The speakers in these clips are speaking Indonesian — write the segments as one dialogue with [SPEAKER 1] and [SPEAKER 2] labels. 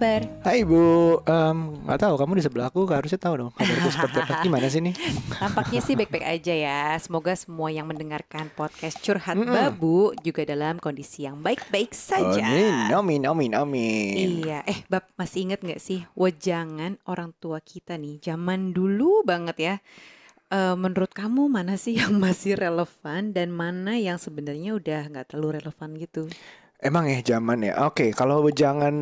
[SPEAKER 1] Kabar?
[SPEAKER 2] Hai Bu, um, nggak tahu kamu di sebelah aku harusnya tahu dong kabarku seperti apa. Gimana sih nih?
[SPEAKER 1] Tampaknya sih baik-baik aja ya. Semoga semua yang mendengarkan podcast curhat
[SPEAKER 2] Mm-mm.
[SPEAKER 1] babu juga dalam kondisi yang baik-baik saja.
[SPEAKER 2] Amin, amin, amin, amin.
[SPEAKER 1] Iya, eh Bab masih inget nggak sih wejangan orang tua kita nih zaman dulu banget ya. Eh, menurut kamu mana sih yang masih relevan dan mana yang sebenarnya udah nggak terlalu relevan gitu?
[SPEAKER 2] Emang ya zaman ya. Oke, kalau jangan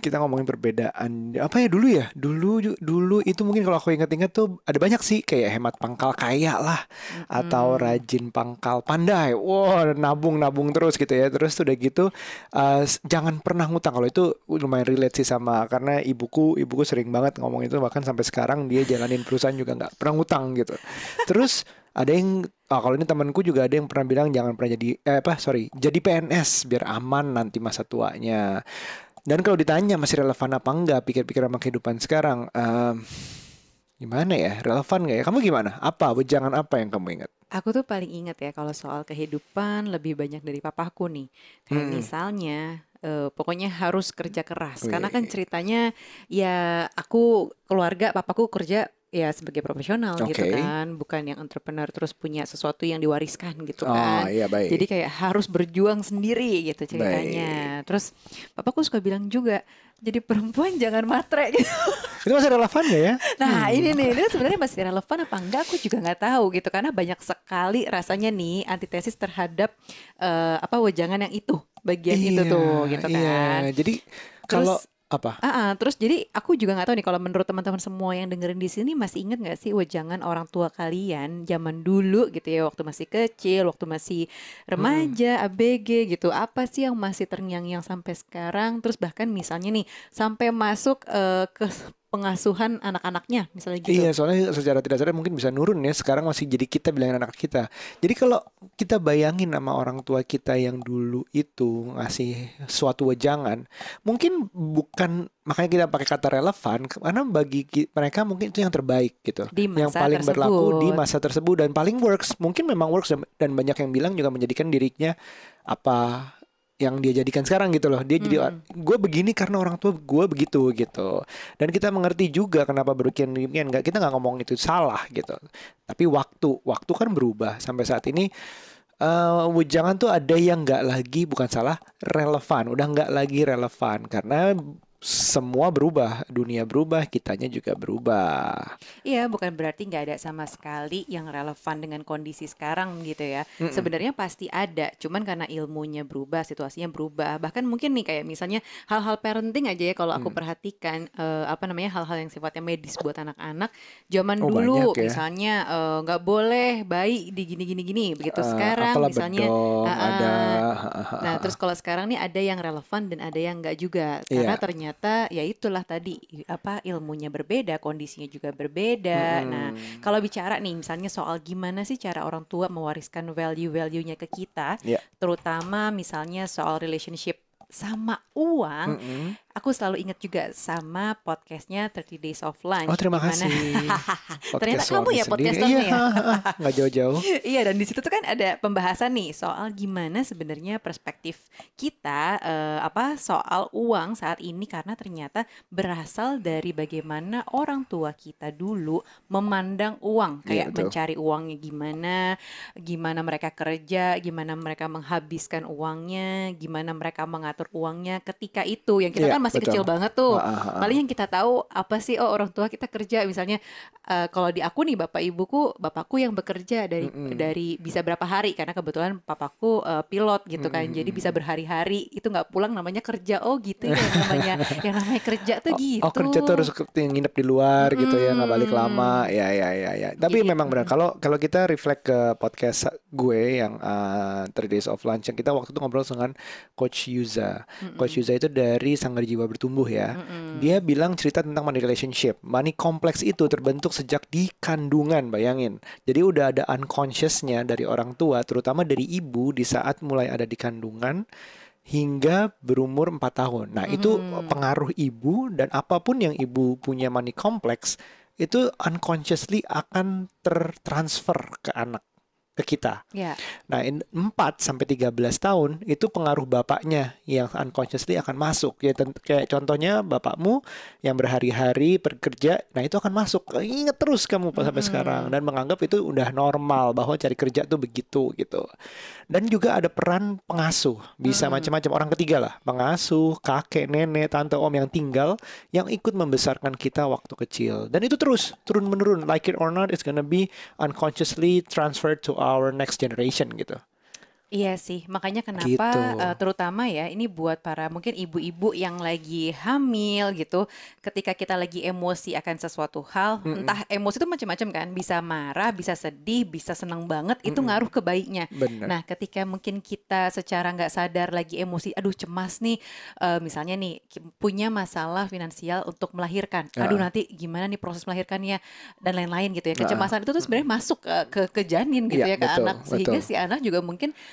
[SPEAKER 2] kita ngomongin perbedaan apa ya dulu ya? Dulu dulu itu mungkin kalau aku inget-inget tuh ada banyak sih kayak hemat pangkal kaya lah atau
[SPEAKER 1] Mm-mm.
[SPEAKER 2] rajin pangkal pandai. Wah, nabung-nabung terus gitu ya. Terus udah gitu eh, s- jangan pernah ngutang. Kalau itu lumayan relate sih sama karena ibuku ibuku sering banget ngomong itu bahkan sampai sekarang dia jalanin perusahaan juga nggak pernah ngutang gitu. Terus ada yang ah, kalau ini temanku juga ada yang pernah bilang jangan pernah jadi eh, apa sorry jadi PNS biar aman nanti masa tuanya. Dan kalau ditanya masih relevan apa enggak pikir-pikir sama kehidupan sekarang em, gimana ya relevan nggak ya? Kamu gimana? Apa jangan apa yang kamu ingat?
[SPEAKER 1] Aku tuh paling ingat ya kalau soal kehidupan lebih banyak dari papaku nih. Kayak
[SPEAKER 2] Hmm.
[SPEAKER 1] misalnya eh, pokoknya harus kerja keras.
[SPEAKER 2] Wih.
[SPEAKER 1] Karena kan ceritanya ya aku keluarga papaku kerja ya sebagai profesional gitu
[SPEAKER 2] Oke.
[SPEAKER 1] kan, bukan yang entrepreneur terus punya sesuatu yang diwariskan gitu
[SPEAKER 2] Oh
[SPEAKER 1] kan.
[SPEAKER 2] iya baik.
[SPEAKER 1] Jadi kayak harus berjuang sendiri gitu ceritanya. Terus papaku suka bilang juga, jadi perempuan jangan matre gitu.
[SPEAKER 2] itu masih relevan nggak ya?
[SPEAKER 1] Nah ini nih, ini sebenarnya masih relevan apa enggak aku juga nggak tahu gitu karena banyak sekali rasanya nih antitesis terhadap eh, apa wejangan yang itu bagian itu
[SPEAKER 2] Iya,
[SPEAKER 1] tuh gitu
[SPEAKER 2] iya.
[SPEAKER 1] kan.
[SPEAKER 2] Jadi
[SPEAKER 1] Terus
[SPEAKER 2] kalau apa?
[SPEAKER 1] Ah, ah, terus jadi aku juga nggak tahu nih kalau menurut teman-teman semua yang dengerin di sini masih inget nggak sih wejangan orang tua kalian zaman dulu gitu ya waktu masih kecil, waktu masih remaja, ABG gitu. Apa sih yang masih terngiang-ngiang sampai sekarang? Terus bahkan misalnya nih sampai masuk eh, ke pengasuhan anak-anaknya misalnya gitu.
[SPEAKER 2] Iya, soalnya secara tidak sadar mungkin bisa nurun ya. Sekarang masih jadi kita bilangin anak kita. Jadi kalau kita bayangin sama orang tua kita yang dulu itu ngasih suatu wejangan, mungkin bukan makanya kita pakai kata relevan karena bagi mereka mungkin itu yang terbaik gitu.
[SPEAKER 1] Di
[SPEAKER 2] yang
[SPEAKER 1] masa
[SPEAKER 2] paling berlaku di
[SPEAKER 1] tersebut.
[SPEAKER 2] masa tersebut dan paling works. Mungkin memang works dan banyak yang bilang juga menjadikan dirinya apa yang dia jadikan sekarang gitu loh. Dia jadi
[SPEAKER 1] Mm-mm.
[SPEAKER 2] gue begini karena orang tua gue begitu gitu. Dan kita mengerti juga kenapa berkian demikian. Nggak kita nggak ngomong itu salah gitu. Tapi waktu, waktu kan berubah sampai saat ini. eh wejangan tuh ada yang nggak lagi bukan salah relevan, udah nggak lagi relevan karena semua berubah, dunia berubah, kitanya juga berubah.
[SPEAKER 1] Iya, bukan berarti nggak ada sama sekali yang relevan dengan kondisi sekarang gitu ya.
[SPEAKER 2] Mm-mm.
[SPEAKER 1] Sebenarnya pasti ada, cuman karena ilmunya berubah, situasinya berubah. Bahkan mungkin nih kayak misalnya hal-hal parenting aja ya kalau aku
[SPEAKER 2] Hmm.
[SPEAKER 1] perhatikan eh, apa namanya hal-hal yang sifatnya medis buat anak-anak. Zaman
[SPEAKER 2] Oh,
[SPEAKER 1] dulu
[SPEAKER 2] ya.
[SPEAKER 1] misalnya eh, nggak boleh bayi di gini-gini gini. Begitu
[SPEAKER 2] Eh,
[SPEAKER 1] sekarang misalnya
[SPEAKER 2] bedong,
[SPEAKER 1] ah.
[SPEAKER 2] ada
[SPEAKER 1] Nah, terus kalau sekarang nih ada yang relevan dan ada yang enggak juga. Karena
[SPEAKER 2] Iya.
[SPEAKER 1] ternyata ya itulah tadi apa ilmunya berbeda, kondisinya juga berbeda. Nah,
[SPEAKER 2] Mm-mm.
[SPEAKER 1] kalau bicara nih misalnya soal gimana sih cara orang tua mewariskan value-value-nya ke kita,
[SPEAKER 2] Iya.
[SPEAKER 1] terutama misalnya soal relationship sama uang,
[SPEAKER 2] Mm-mm.
[SPEAKER 1] Aku selalu ingat juga sama podcastnya 30 Days of Lunch.
[SPEAKER 2] Oh terima
[SPEAKER 1] di mana-
[SPEAKER 2] kasih.
[SPEAKER 1] Ternyata kamu ya podcasternya
[SPEAKER 2] Iya,
[SPEAKER 1] ya?
[SPEAKER 2] nggak jauh-jauh.
[SPEAKER 1] Iya dan di situ tuh kan ada pembahasan nih soal gimana sebenarnya perspektif kita eh, apa soal uang saat ini karena ternyata berasal dari bagaimana orang tua kita dulu memandang uang
[SPEAKER 2] Iya,
[SPEAKER 1] kayak
[SPEAKER 2] betul.
[SPEAKER 1] mencari uangnya gimana, gimana mereka kerja, gimana mereka menghabiskan uangnya, gimana mereka mengatur uangnya ketika itu yang kita
[SPEAKER 2] Iya,
[SPEAKER 1] kan masih
[SPEAKER 2] betul.
[SPEAKER 1] kecil banget tuh.
[SPEAKER 2] Ah, ah, ah.
[SPEAKER 1] Paling yang kita tahu apa sih oh orang tua kita kerja misalnya eh, kalau di aku nih bapak ibuku bapakku yang bekerja dari
[SPEAKER 2] Mm-mm.
[SPEAKER 1] dari bisa berapa hari karena kebetulan papaku eh, pilot gitu kan jadi bisa berhari-hari itu nggak pulang namanya kerja oh gitu ya yang namanya yang namanya kerja tuh gitu
[SPEAKER 2] Oh kerja tuh harus nginep di luar gitu ya nggak balik
[SPEAKER 1] Mm-mm.
[SPEAKER 2] lama ya ya ya ya. Tapi
[SPEAKER 1] Jadi,
[SPEAKER 2] memang benar
[SPEAKER 1] mm-mm.
[SPEAKER 2] kalau kalau kita reflect ke podcast gue yang uh, 3 Days of Lunch yang kita waktu itu ngobrol dengan Coach Yuza.
[SPEAKER 1] Mm-mm.
[SPEAKER 2] Coach Yuza itu dari Sanggar Jiwa Bertumbuh ya.
[SPEAKER 1] Mm-mm.
[SPEAKER 2] Dia bilang cerita tentang money relationship. Money kompleks itu terbentuk sejak di kandungan, bayangin. Jadi udah ada unconsciousnya dari orang tua, terutama dari ibu di saat mulai ada di kandungan hingga berumur 4 tahun. Nah, itu
[SPEAKER 1] Hmm.
[SPEAKER 2] pengaruh ibu dan apa pun yang ibu punya money kompleks itu unconsciously akan tertransfer ke anak. Ke kita.
[SPEAKER 1] Ya.
[SPEAKER 2] Nah, in 4 sampai 13 tahun itu pengaruh bapaknya yang unconsciously akan masuk. Ya kayak contohnya bapakmu yang berhari-hari bekerja, nah itu akan masuk. Ingat terus kamu pas sampai
[SPEAKER 1] Mm-mm.
[SPEAKER 2] sekarang dan menganggap itu udah normal bahwa cari kerja tuh begitu gitu. Dan juga ada peran pengasuh, bisa
[SPEAKER 1] Mm.
[SPEAKER 2] macam-macam orang ketiga lah, pengasuh, kakek, nenek, tante, om yang tinggal yang ikut membesarkan kita waktu kecil. Dan itu terus turun menurun, like it or not, it's gonna be unconsciously transferred to our next generation gitu.
[SPEAKER 1] Iya sih, makanya kenapa
[SPEAKER 2] Gitu.
[SPEAKER 1] eh, terutama ya ini buat para mungkin ibu-ibu yang lagi hamil gitu, ketika kita lagi emosi akan sesuatu hal,
[SPEAKER 2] Mm-mm.
[SPEAKER 1] entah emosi itu macam-macam kan, bisa marah, bisa sedih, bisa senang banget, itu
[SPEAKER 2] Mm-mm.
[SPEAKER 1] ngaruh ke bayinya.
[SPEAKER 2] Benar.
[SPEAKER 1] Nah, ketika mungkin kita secara nggak sadar lagi emosi, aduh cemas nih, eh, misalnya nih punya masalah finansial untuk melahirkan, aduh
[SPEAKER 2] Ah.
[SPEAKER 1] nanti gimana nih proses melahirkannya dan lain-lain gitu ya.
[SPEAKER 2] Ah.
[SPEAKER 1] Kecemasan itu tuh sebenarnya masuk ke ke, ke janin gitu
[SPEAKER 2] Iya,
[SPEAKER 1] ya ke
[SPEAKER 2] betul,
[SPEAKER 1] anak, sehingga
[SPEAKER 2] betul.
[SPEAKER 1] si anak juga mungkin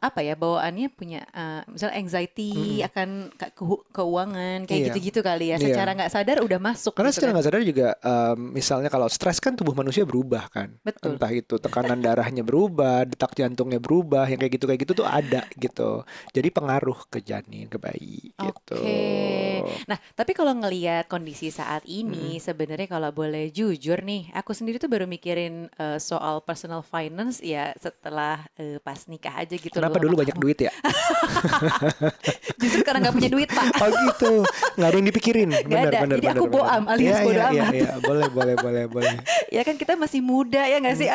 [SPEAKER 1] apa ya bawaannya punya eh, misalnya anxiety
[SPEAKER 2] Mm-mm.
[SPEAKER 1] akan ke- ke- keuangan kayak
[SPEAKER 2] Iya.
[SPEAKER 1] gitu-gitu kali ya.
[SPEAKER 2] Iya.
[SPEAKER 1] Secara nggak sadar udah masuk
[SPEAKER 2] Karena
[SPEAKER 1] gitu
[SPEAKER 2] secara
[SPEAKER 1] kan.
[SPEAKER 2] nggak sadar juga, em, misalnya kalau stres kan tubuh manusia berubah kan,
[SPEAKER 1] Betul.
[SPEAKER 2] entah itu tekanan darahnya berubah, detak jantungnya berubah, yang kayak gitu kayak gitu tuh ada gitu. Jadi pengaruh ke janin, ke bayi gitu.
[SPEAKER 1] Oke. Nah, tapi kalau ngelihat kondisi saat ini,
[SPEAKER 2] Mm-mm.
[SPEAKER 1] sebenarnya kalau boleh jujur nih, aku sendiri tuh baru mikirin eh, soal personal finance ya setelah eh, pas nikah aja gitu
[SPEAKER 2] Kenapa
[SPEAKER 1] loh
[SPEAKER 2] dulu banyak
[SPEAKER 1] kamu.
[SPEAKER 2] duit ya?
[SPEAKER 1] Justru karena nggak punya duit, Pak.
[SPEAKER 2] Oh gitu, nggak ada yang dipikirin.
[SPEAKER 1] Nggak
[SPEAKER 2] Benar,
[SPEAKER 1] ada.
[SPEAKER 2] benar,
[SPEAKER 1] Jadi
[SPEAKER 2] benar,
[SPEAKER 1] aku boam alias
[SPEAKER 2] Iya,
[SPEAKER 1] bodo
[SPEAKER 2] iya, iya,
[SPEAKER 1] amat.
[SPEAKER 2] iya. Boleh, boleh, boleh, boleh.
[SPEAKER 1] Ya kan kita masih muda ya nggak sih?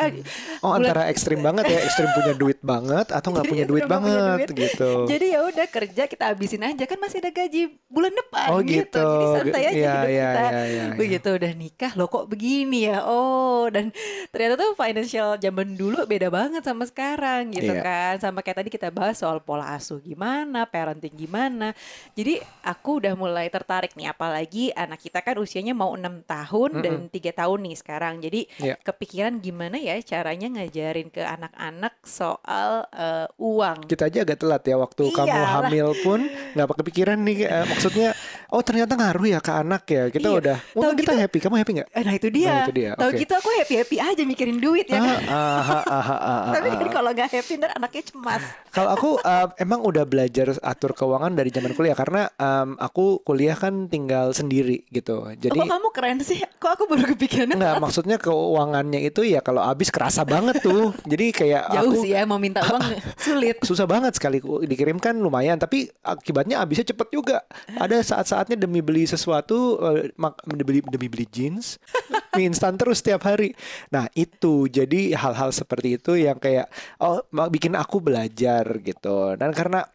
[SPEAKER 2] Oh
[SPEAKER 1] bulan-
[SPEAKER 2] antara ekstrim banget ya, ekstrim punya duit banget atau nggak punya duit
[SPEAKER 1] nggak punya
[SPEAKER 2] banget
[SPEAKER 1] duit.
[SPEAKER 2] gitu.
[SPEAKER 1] Jadi ya udah kerja kita habisin aja kan masih ada gaji bulan depan
[SPEAKER 2] Oh
[SPEAKER 1] gitu.
[SPEAKER 2] gitu.
[SPEAKER 1] Jadi santai aja
[SPEAKER 2] Iya,
[SPEAKER 1] hidup
[SPEAKER 2] iya,
[SPEAKER 1] kita.
[SPEAKER 2] iya, iya, iya.
[SPEAKER 1] Begitu udah nikah loh kok begini ya. Oh, dan ternyata tuh financial zaman dulu beda banget sama sekarang gitu
[SPEAKER 2] Iya.
[SPEAKER 1] kan. Sama kayak tadi kita bahas soal pola asuh gimana, parenting gimana. Jadi aku udah mulai tertarik nih apalagi anak kita kan usianya mau enam tahun dan tiga tahun nih sekarang. Jadi
[SPEAKER 2] Iya.
[SPEAKER 1] kepikiran gimana ya caranya ngajarin ke anak-anak soal eh, uang.
[SPEAKER 2] Kita aja agak telat ya waktu kamu
[SPEAKER 1] Iyalah.
[SPEAKER 2] hamil pun nggak pakai pikiran nih eh, maksudnya oh ternyata ngaruh ya ke anak ya kita
[SPEAKER 1] Iya.
[SPEAKER 2] udah untung kita
[SPEAKER 1] gitu-
[SPEAKER 2] happy kamu happy nggak
[SPEAKER 1] Eh, Nah itu dia.
[SPEAKER 2] Nah, itu dia,
[SPEAKER 1] Tahu
[SPEAKER 2] oke.
[SPEAKER 1] gitu aku happy happy aja mikirin duit ya.
[SPEAKER 2] Ah,
[SPEAKER 1] kan?
[SPEAKER 2] ah, ah, ah, ah, ah,
[SPEAKER 1] Tapi kan kalau nggak happy ntar anaknya cemas.
[SPEAKER 2] Kalau aku eh, emang udah belajar atur keuangan dari zaman kuliah karena em, aku kuliah kan tinggal sendiri gitu. Jadi
[SPEAKER 1] Kok kamu keren sih? Kok aku baru kepikiran
[SPEAKER 2] Enggak, maksudnya keuangannya itu ya kalau habis kerasa banget tuh. Jadi kayak
[SPEAKER 1] jauh
[SPEAKER 2] aku
[SPEAKER 1] sih ya mau minta uang sulit.
[SPEAKER 2] susah banget sekali dikirimkan lumayan, tapi akibatnya habisnya cepet juga. Ada saat-saatnya demi beli sesuatu, eh, demi, demi beli jeans, mie instan terus setiap hari. Nah itu jadi hal-hal seperti itu yang kayak oh bikin aku belajar gitu. Dan karena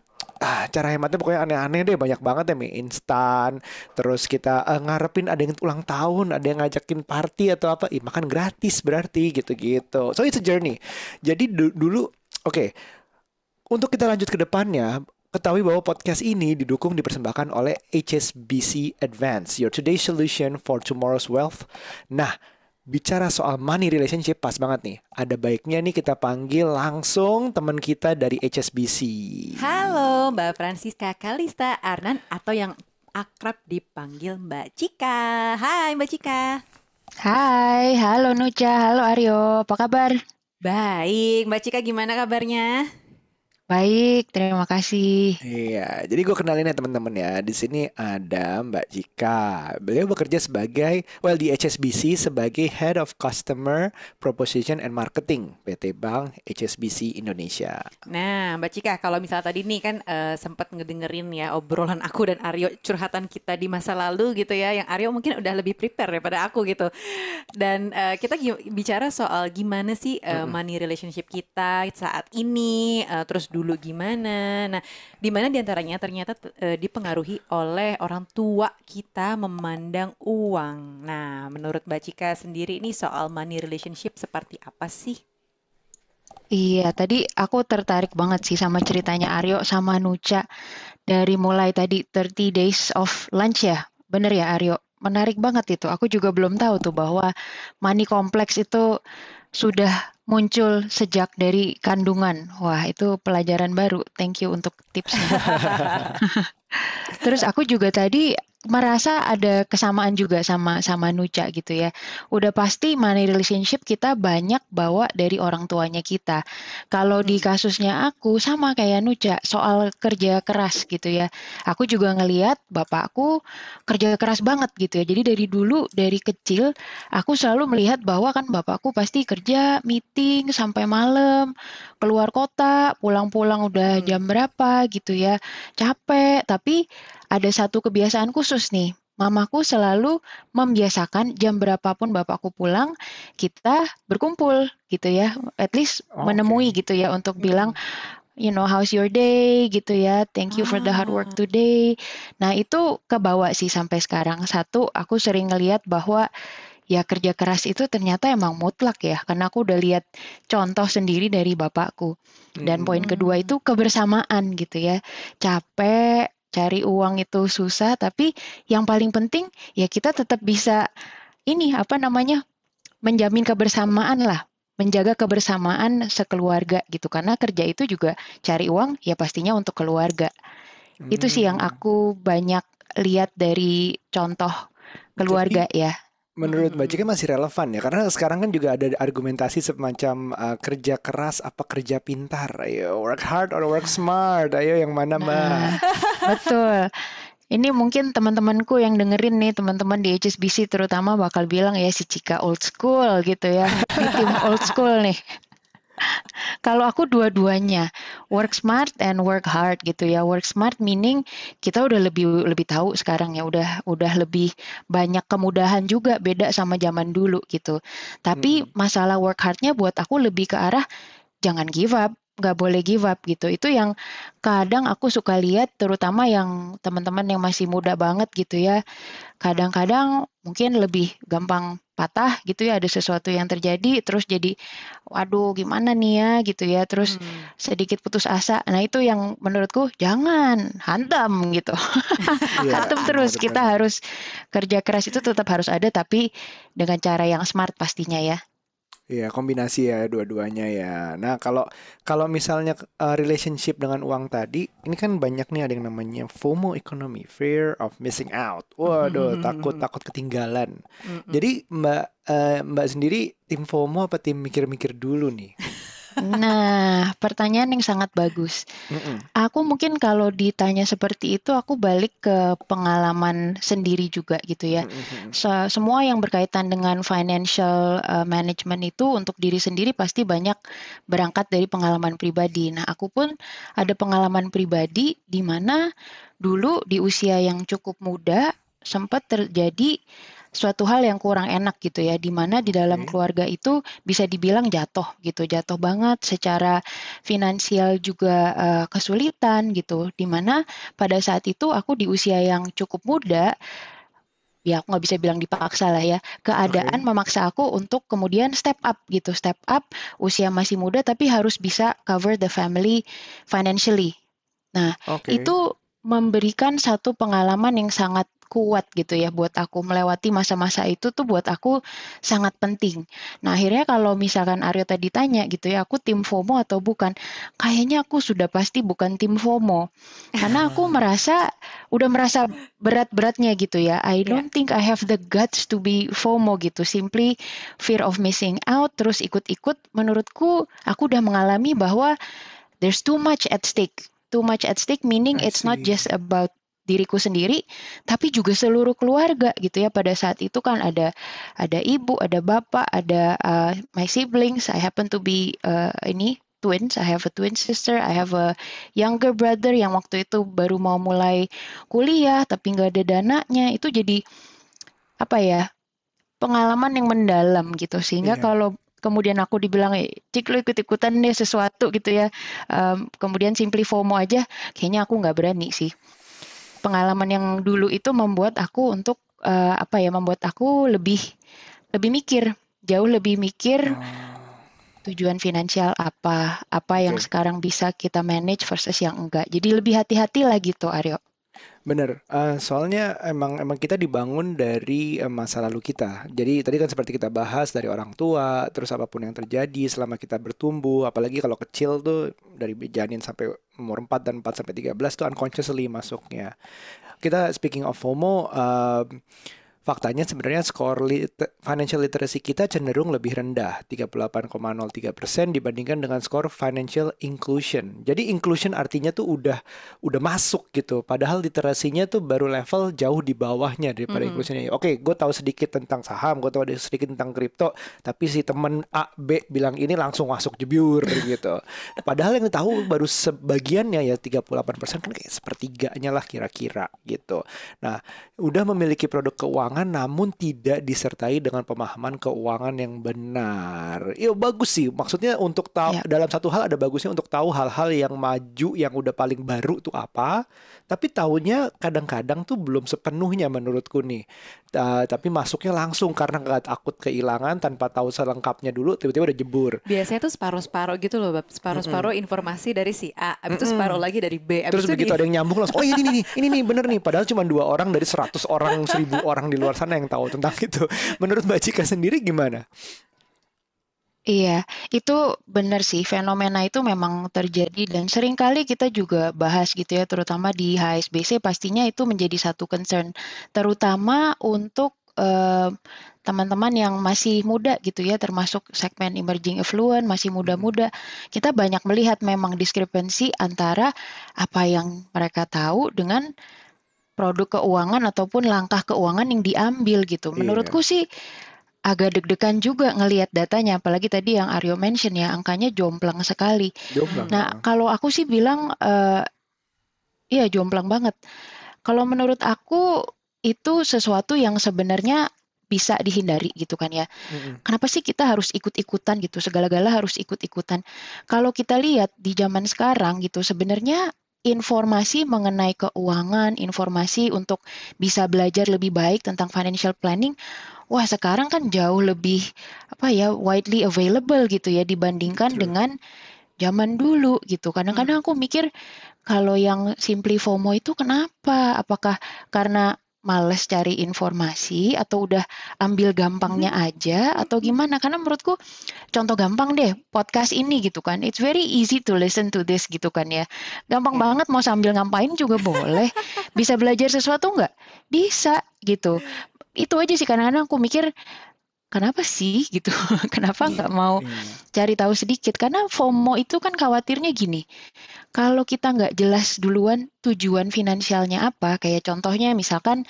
[SPEAKER 2] ah, cara hematnya pokoknya aneh-aneh deh banyak banget ya mie instan. Terus kita eh, ngarepin ada yang ulang tahun ada yang ngajakin party atau apa ih makan gratis berarti gitu-gitu. So it's a journey. Jadi du- dulu oke untuk kita lanjut ke depannya ketahui bahwa podcast ini didukung dipersembahkan oleh HSBC Advance your today's solution for tomorrow's wealth. Nah Bicara soal money relationship pas banget nih. Ada baiknya nih kita panggil langsung teman kita dari HSBC.
[SPEAKER 1] Halo Mbak Francisca Kalista Arnan atau yang akrab dipanggil Mbak Cika. Hai Mbak Cika.
[SPEAKER 3] Hai, halo Nuca, halo Aryo, apa kabar?
[SPEAKER 1] Baik, Mbak Cika gimana kabarnya?
[SPEAKER 3] Baik, terima kasih.
[SPEAKER 2] Iya, jadi gue kenalin ya teman-teman ya. Di sini ada Mbak Jika. Beliau bekerja sebagai, well di HSBC sebagai Head of Customer Proposition and Marketing PT Bank HSBC Indonesia.
[SPEAKER 1] Nah, Mbak Cika, kalau misalnya tadi nih kan eh, sempat ngedengerin ya obrolan aku dan Aryo curhatan kita di masa lalu gitu ya, yang Aryo mungkin udah lebih prepare daripada aku gitu. Dan eh, kita bicara soal gimana sih eh, money relationship kita saat ini, eh, terus dulu gimana. Nah, di mana di antaranya ternyata eh, dipengaruhi oleh orang tua kita memandang uang. Nah, menurut Mbak Cika sendiri ini soal money relationship seperti apa sih?
[SPEAKER 3] Iya, tadi aku tertarik banget sih sama ceritanya Aryo sama Nuca dari mulai tadi 30 days of lunch ya. Bener ya Aryo? Menarik banget itu. Aku juga belum tahu tuh bahwa money kompleks itu sudah muncul sejak dari kandungan. Wah, itu pelajaran baru. Thank you untuk tipsnya. Terus aku juga tadi merasa ada kesamaan juga sama sama Nuca gitu ya. Udah pasti money relationship kita banyak bawa dari orang tuanya kita. Kalau di kasusnya aku sama kayak Nuca soal kerja keras gitu ya. Aku juga ngeliat bapakku kerja keras banget gitu ya. Jadi dari dulu dari kecil aku selalu melihat bahwa kan bapakku pasti kerja meeting sampai malam, keluar kota, pulang-pulang udah jam berapa gitu ya. Capek, tapi ada satu kebiasaan khusus nih. Mamaku selalu membiasakan jam berapapun bapakku pulang, kita berkumpul gitu ya. At least
[SPEAKER 2] Oke.
[SPEAKER 3] menemui gitu ya untuk bilang, you know, how's your day gitu ya. Thank you for the hard work
[SPEAKER 1] Ah.
[SPEAKER 3] today. Nah, itu kebawa sih sampai sekarang. Satu, aku sering ngeliat bahwa ya kerja keras itu ternyata emang mutlak ya. Karena aku udah lihat contoh sendiri dari bapakku. Dan poin kedua
[SPEAKER 1] Hmm.
[SPEAKER 3] itu kebersamaan gitu ya. Capek, cari uang itu susah, tapi yang paling penting ya kita tetap bisa ini apa namanya menjamin kebersamaan lah, menjaga kebersamaan sekeluarga gitu. Karena kerja itu juga cari uang ya pastinya untuk keluarga. Itu sih yang
[SPEAKER 2] Hmm.
[SPEAKER 3] aku banyak lihat dari contoh keluarga ya.
[SPEAKER 2] Menurut Mbak. Cika masih relevan ya karena sekarang kan juga ada argumentasi semacam uh, kerja keras apa kerja pintar. Ayo work hard or work smart. Ayo yang mana Mbak?
[SPEAKER 3] Nah, betul. Ini mungkin teman-temanku yang dengerin nih, teman-teman di HSBC terutama bakal bilang ya si Cika old school gitu ya. Ini tim old school nih. Kalau aku dua-duanya, work smart and work hard gitu ya. Work smart meaning kita udah lebih lebih tahu sekarang ya, udah udah lebih banyak kemudahan juga beda sama zaman dulu gitu. Tapi masalah work hardnya buat aku lebih ke arah jangan give up, nggak boleh give up gitu. Itu yang kadang aku suka lihat, terutama yang teman-teman yang masih muda banget gitu ya. Kadang-kadang mungkin lebih gampang patah gitu ya, ada sesuatu yang terjadi, terus jadi, waduh gimana nih ya gitu ya, terus
[SPEAKER 1] Hmm.
[SPEAKER 3] sedikit putus asa. Nah itu yang menurutku jangan hantam gitu, hantam terus. Kita harus kerja keras itu tetap harus ada, tapi dengan cara yang smart pastinya ya.
[SPEAKER 2] Iya, kombinasi ya dua-duanya ya. Nah, kalau kalau misalnya uh, relationship dengan uang tadi, ini kan banyak nih ada yang namanya FOMO economy, fear of missing out. Waduh, takut takut ketinggalan.
[SPEAKER 1] Mm-mm.
[SPEAKER 2] Jadi Mbak eh, Mbak sendiri tim FOMO apa tim mikir-mikir dulu nih?
[SPEAKER 3] Nah, pertanyaan yang sangat bagus.
[SPEAKER 2] Mm-mm.
[SPEAKER 3] Aku mungkin kalau ditanya seperti itu, aku balik ke pengalaman sendiri juga gitu ya.
[SPEAKER 2] Mm-mm.
[SPEAKER 3] Se- semua yang berkaitan dengan financial uh, management itu untuk diri sendiri pasti banyak berangkat dari pengalaman pribadi. Nah, aku pun ada pengalaman pribadi di mana dulu di usia yang cukup muda sempat terjadi suatu hal yang kurang enak gitu ya, di mana di dalam keluarga itu bisa dibilang jatuh gitu, jatuh banget secara finansial juga uh, kesulitan gitu, di mana pada saat itu aku di usia yang cukup muda ya aku nggak bisa bilang dipaksa lah ya keadaan
[SPEAKER 2] Oke.
[SPEAKER 3] memaksa aku untuk kemudian step up gitu step up usia masih muda tapi harus bisa cover the family financially nah
[SPEAKER 2] Oke.
[SPEAKER 3] itu memberikan satu pengalaman yang sangat kuat gitu ya buat aku melewati masa-masa itu tuh buat aku sangat penting. Nah akhirnya kalau misalkan Aryo tadi tanya gitu ya aku tim FOMO atau bukan, kayaknya aku sudah pasti bukan tim FOMO karena aku merasa udah merasa berat-beratnya gitu ya. I
[SPEAKER 1] Ya.
[SPEAKER 3] don't think I have the guts to be FOMO gitu. Simply fear of missing out terus ikut-ikut. Menurutku aku udah mengalami bahwa there's too much at stake. Too much at stake meaning it's not just about diriku sendiri tapi juga seluruh keluarga gitu ya. Pada saat itu kan ada ada ibu ada bapak ada uh, my siblings. I happen to be uh, ini twins. I have a twin sister I have a younger brother yang waktu itu baru mau mulai kuliah tapi nggak ada dananya. Itu jadi apa ya pengalaman yang mendalam gitu. Sehingga
[SPEAKER 2] Iya.
[SPEAKER 3] kalau kemudian aku dibilang "Eh, cik lu ikut ikutan deh sesuatu gitu ya. Em, kemudian simply FOMO aja. Kayaknya aku nggak berani sih. Pengalaman yang dulu itu membuat aku untuk eh, apa ya membuat aku lebih lebih mikir. Jauh lebih mikir
[SPEAKER 2] Oh,
[SPEAKER 3] tujuan finansial apa apa yang
[SPEAKER 2] Oke.
[SPEAKER 3] sekarang bisa kita manage versus yang enggak. Jadi lebih hati-hati lah gitu Aryo
[SPEAKER 2] Bener, eh, soalnya emang emang kita dibangun dari eh, masa lalu kita. Jadi tadi kan seperti kita bahas dari orang tua, terus apa pun yang terjadi selama kita bertumbuh, apalagi kalau kecil tuh dari janin sampai umur 4 dan 4 sampai 13 tuh unconsciously masuknya. Kita speaking of FOMO, eh, Faktanya sebenarnya skor lit financial literacy kita cenderung lebih rendah, 38,03% dibandingkan dengan skor financial inclusion. Jadi inclusion artinya tuh udah udah masuk gitu. Padahal literasinya tuh baru level jauh di bawahnya daripada mm -hmm. inclusionnya. Oke, gue tahu sedikit tentang saham, gue tahu sedikit tentang kripto, tapi si temen A, B bilang ini langsung masuk jebur gitu. Padahal yang tahu baru sebagiannya ya 38% kan kayak sepertiganya lah kira-kira gitu. Nah, udah memiliki produk keuangan keuangan namun tidak disertai dengan pemahaman keuangan yang benar. Iya bagus sih. Maksudnya untuk tahu ya. dalam satu hal ada bagusnya untuk tahu hal-hal yang maju yang udah paling baru tuh apa. Tapi tahunya kadang-kadang tuh belum sepenuhnya menurutku nih. Uh, tapi masuknya langsung karena nggak takut kehilangan tanpa tahu selengkapnya dulu tiba-tiba udah jebur.
[SPEAKER 1] Biasanya tuh separuh-separuh gitu loh. Separuh-separuh mm -hmm. informasi dari si A, abis mm -hmm. itu separuh lagi dari B.
[SPEAKER 2] Abis Terus begitu di... ada yang nyambung langsung, oh ini nih, ini nih bener nih. Padahal cuma dua orang dari seratus orang, seribu orang di luar sana yang tahu tentang itu. Menurut Mbak Cika sendiri gimana?
[SPEAKER 3] Iya, itu benar sih fenomena itu memang terjadi dan sering kali kita juga bahas gitu ya, terutama di HSBC pastinya itu menjadi satu concern, terutama untuk teman teman-teman yang masih muda gitu ya, termasuk segmen emerging affluent, masih muda-muda. Kita banyak melihat memang diskrepensi antara apa yang mereka tahu dengan produk keuangan ataupun langkah keuangan yang diambil gitu. Iya. Menurutku sih agak deg-degan juga ngelihat datanya, apalagi tadi yang Aryo mention ya, angkanya jomplang sekali. Jomplang. Nah, kalau aku sih bilang, uh, iya jomplang banget. Kalau menurut aku itu sesuatu yang sebenarnya bisa dihindari gitu kan ya. Mm-hmm. Kenapa sih kita harus ikut-ikutan gitu, segala-gala harus ikut-ikutan. Kalau kita lihat di zaman sekarang gitu, sebenarnya informasi mengenai keuangan, informasi untuk bisa belajar lebih baik tentang financial planning, wah sekarang kan jauh lebih apa ya widely available gitu ya dibandingkan True. dengan zaman dulu gitu. Kadang-kadang hmm. aku mikir kalau yang simply FOMO itu kenapa? Apakah karena males cari informasi atau udah ambil gampangnya hmm. aja atau gimana? Karena menurutku contoh gampang deh podcast ini gitu kan. It's very easy to listen to this gitu kan ya. Gampang hmm. banget mau sambil ngapain juga boleh. Bisa belajar sesuatu nggak? Bisa gitu. Itu aja sih kadang-kadang aku mikir kenapa sih gitu? Kenapa iya, nggak mau iya. cari tahu sedikit? Karena FOMO itu kan khawatirnya gini kalau kita nggak jelas duluan tujuan finansialnya apa kayak contohnya misalkan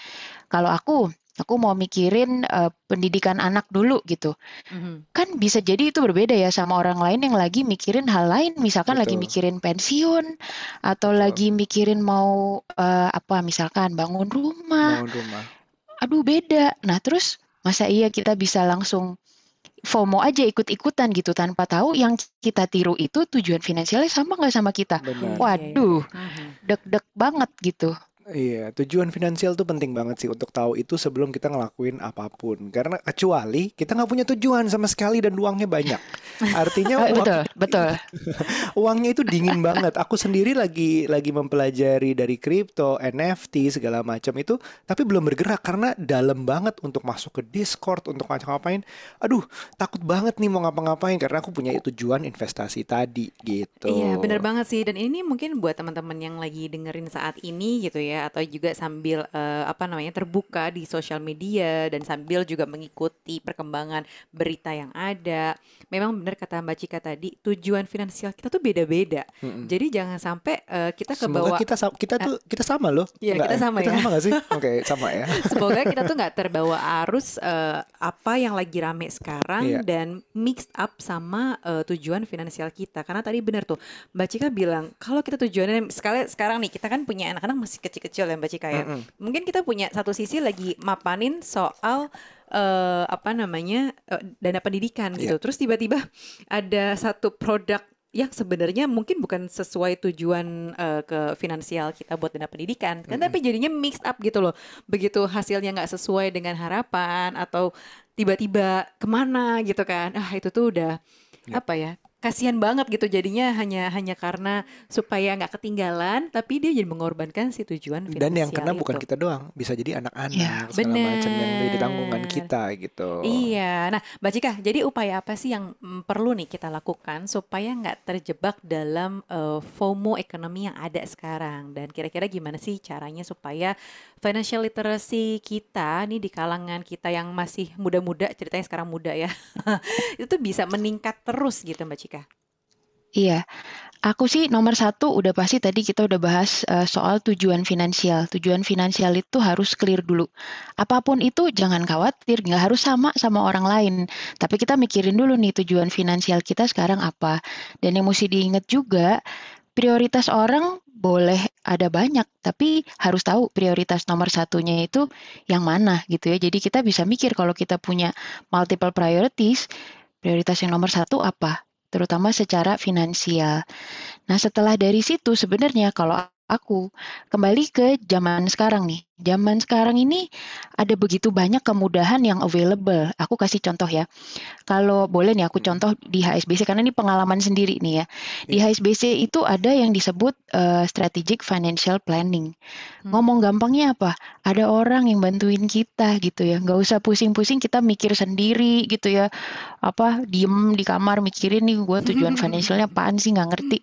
[SPEAKER 3] kalau aku aku mau mikirin uh, pendidikan anak dulu gitu mm-hmm. kan bisa jadi itu berbeda ya sama orang lain yang lagi mikirin hal lain misalkan Betul. lagi mikirin pensiun atau Betul. lagi mikirin mau uh, apa misalkan bangun rumah bangun rumah aduh beda nah terus Masa iya kita bisa langsung FOMO aja ikut-ikutan gitu tanpa tahu yang kita tiru itu tujuan finansialnya sama nggak sama kita. Benar. Waduh, mhm. deg-deg banget gitu.
[SPEAKER 2] Iya, tujuan finansial tuh penting banget sih untuk tahu itu sebelum kita ngelakuin apa pun. Karena kecuali kita nggak punya tujuan sama sekali dan uangnya banyak. Artinya
[SPEAKER 3] uang, betul, betul.
[SPEAKER 2] uangnya itu dingin banget. Aku sendiri lagi lagi mempelajari dari kripto, NFT segala macam itu, tapi belum bergerak karena dalam banget untuk masuk ke Discord untuk ngapa-ngapain. Aduh, takut banget nih mau ngapa-ngapain karena aku punya tujuan investasi tadi gitu.
[SPEAKER 1] Iya, bener banget sih. Dan ini mungkin buat teman-teman yang lagi dengerin saat ini gitu ya ya atau juga sambil uh, apa namanya terbuka di sosial media dan sambil juga mengikuti perkembangan berita yang ada. Memang benar kata Mbak Cika tadi, tujuan finansial kita tuh beda-beda. Mm-hmm. Jadi jangan sampai uh, kita ke bawah
[SPEAKER 2] kita kita tuh uh, kita sama loh.
[SPEAKER 1] Iya, kita sama
[SPEAKER 2] kita
[SPEAKER 1] ya.
[SPEAKER 2] sama gak sih? Oke, okay, sama ya.
[SPEAKER 1] Semoga kita tuh nggak terbawa arus uh, apa yang lagi rame sekarang yeah. dan mixed up sama uh, tujuan finansial kita. Karena tadi benar tuh Mbak Cika bilang kalau kita tujuannya sekali sekarang nih kita kan punya anak-anak masih kecil kecil ya Mbak Cika ya. Mm -hmm. Mungkin kita punya satu sisi lagi mapanin soal uh, apa namanya uh, dana pendidikan yeah. gitu. Terus tiba-tiba ada satu produk yang sebenarnya mungkin bukan sesuai tujuan uh, ke finansial kita buat dana pendidikan kan mm -hmm. tapi jadinya mixed up gitu loh begitu hasilnya nggak sesuai dengan harapan atau tiba-tiba ke mana gitu kan ah itu tuh udah yeah. apa ya kasihan banget gitu jadinya hanya hanya karena supaya nggak ketinggalan tapi dia jadi mengorbankan si tujuan finansial
[SPEAKER 2] Dan yang kena
[SPEAKER 1] itu.
[SPEAKER 2] bukan kita doang, bisa jadi anak-anak segala macam yang jadi tanggungan kita gitu.
[SPEAKER 1] Iya, nah Mbak Cika, jadi upaya apa sih yang mm, perlu nih kita lakukan supaya nggak terjebak dalam eh, FOMO ekonomi yang ada sekarang? Dan kira-kira gimana sih caranya supaya financial literacy kita nih di kalangan kita yang masih muda-muda, ceritanya sekarang muda ya, itu tuh bisa meningkat terus gitu Mbak Cika?
[SPEAKER 3] Iya, aku sih nomor satu udah pasti tadi kita udah bahas eh, soal tujuan finansial. Tujuan finansial itu harus clear dulu. Apa pun itu jangan khawatir, nggak harus sama sama orang lain. Tapi kita mikirin dulu nih tujuan finansial kita sekarang apa. Dan yang mesti diingat juga, prioritas orang boleh ada banyak, tapi harus tahu prioritas nomor satunya itu yang mana gitu ya. Jadi kita bisa mikir kalau kita punya multiple priorities, prioritas yang nomor satu apa? Terutama secara finansial. Nah, setelah dari situ sebenarnya kalau aku kembali ke zaman sekarang nih. Zaman sekarang ini ada begitu banyak kemudahan yang available. Aku kasih contoh ya. Kalau boleh nih aku contoh di HSBC karena ini pengalaman sendiri nih ya. Di HSBC itu ada yang disebut eh, strategic financial planning.
[SPEAKER 1] Hmm.
[SPEAKER 3] Ngomong gampangnya apa? Ada orang yang bantuin kita gitu ya. Nggak usah pusing-pusing kita mikir sendiri gitu ya. Apa diem di kamar mikirin nih gue tujuan financialnya apaan sih nggak ngerti.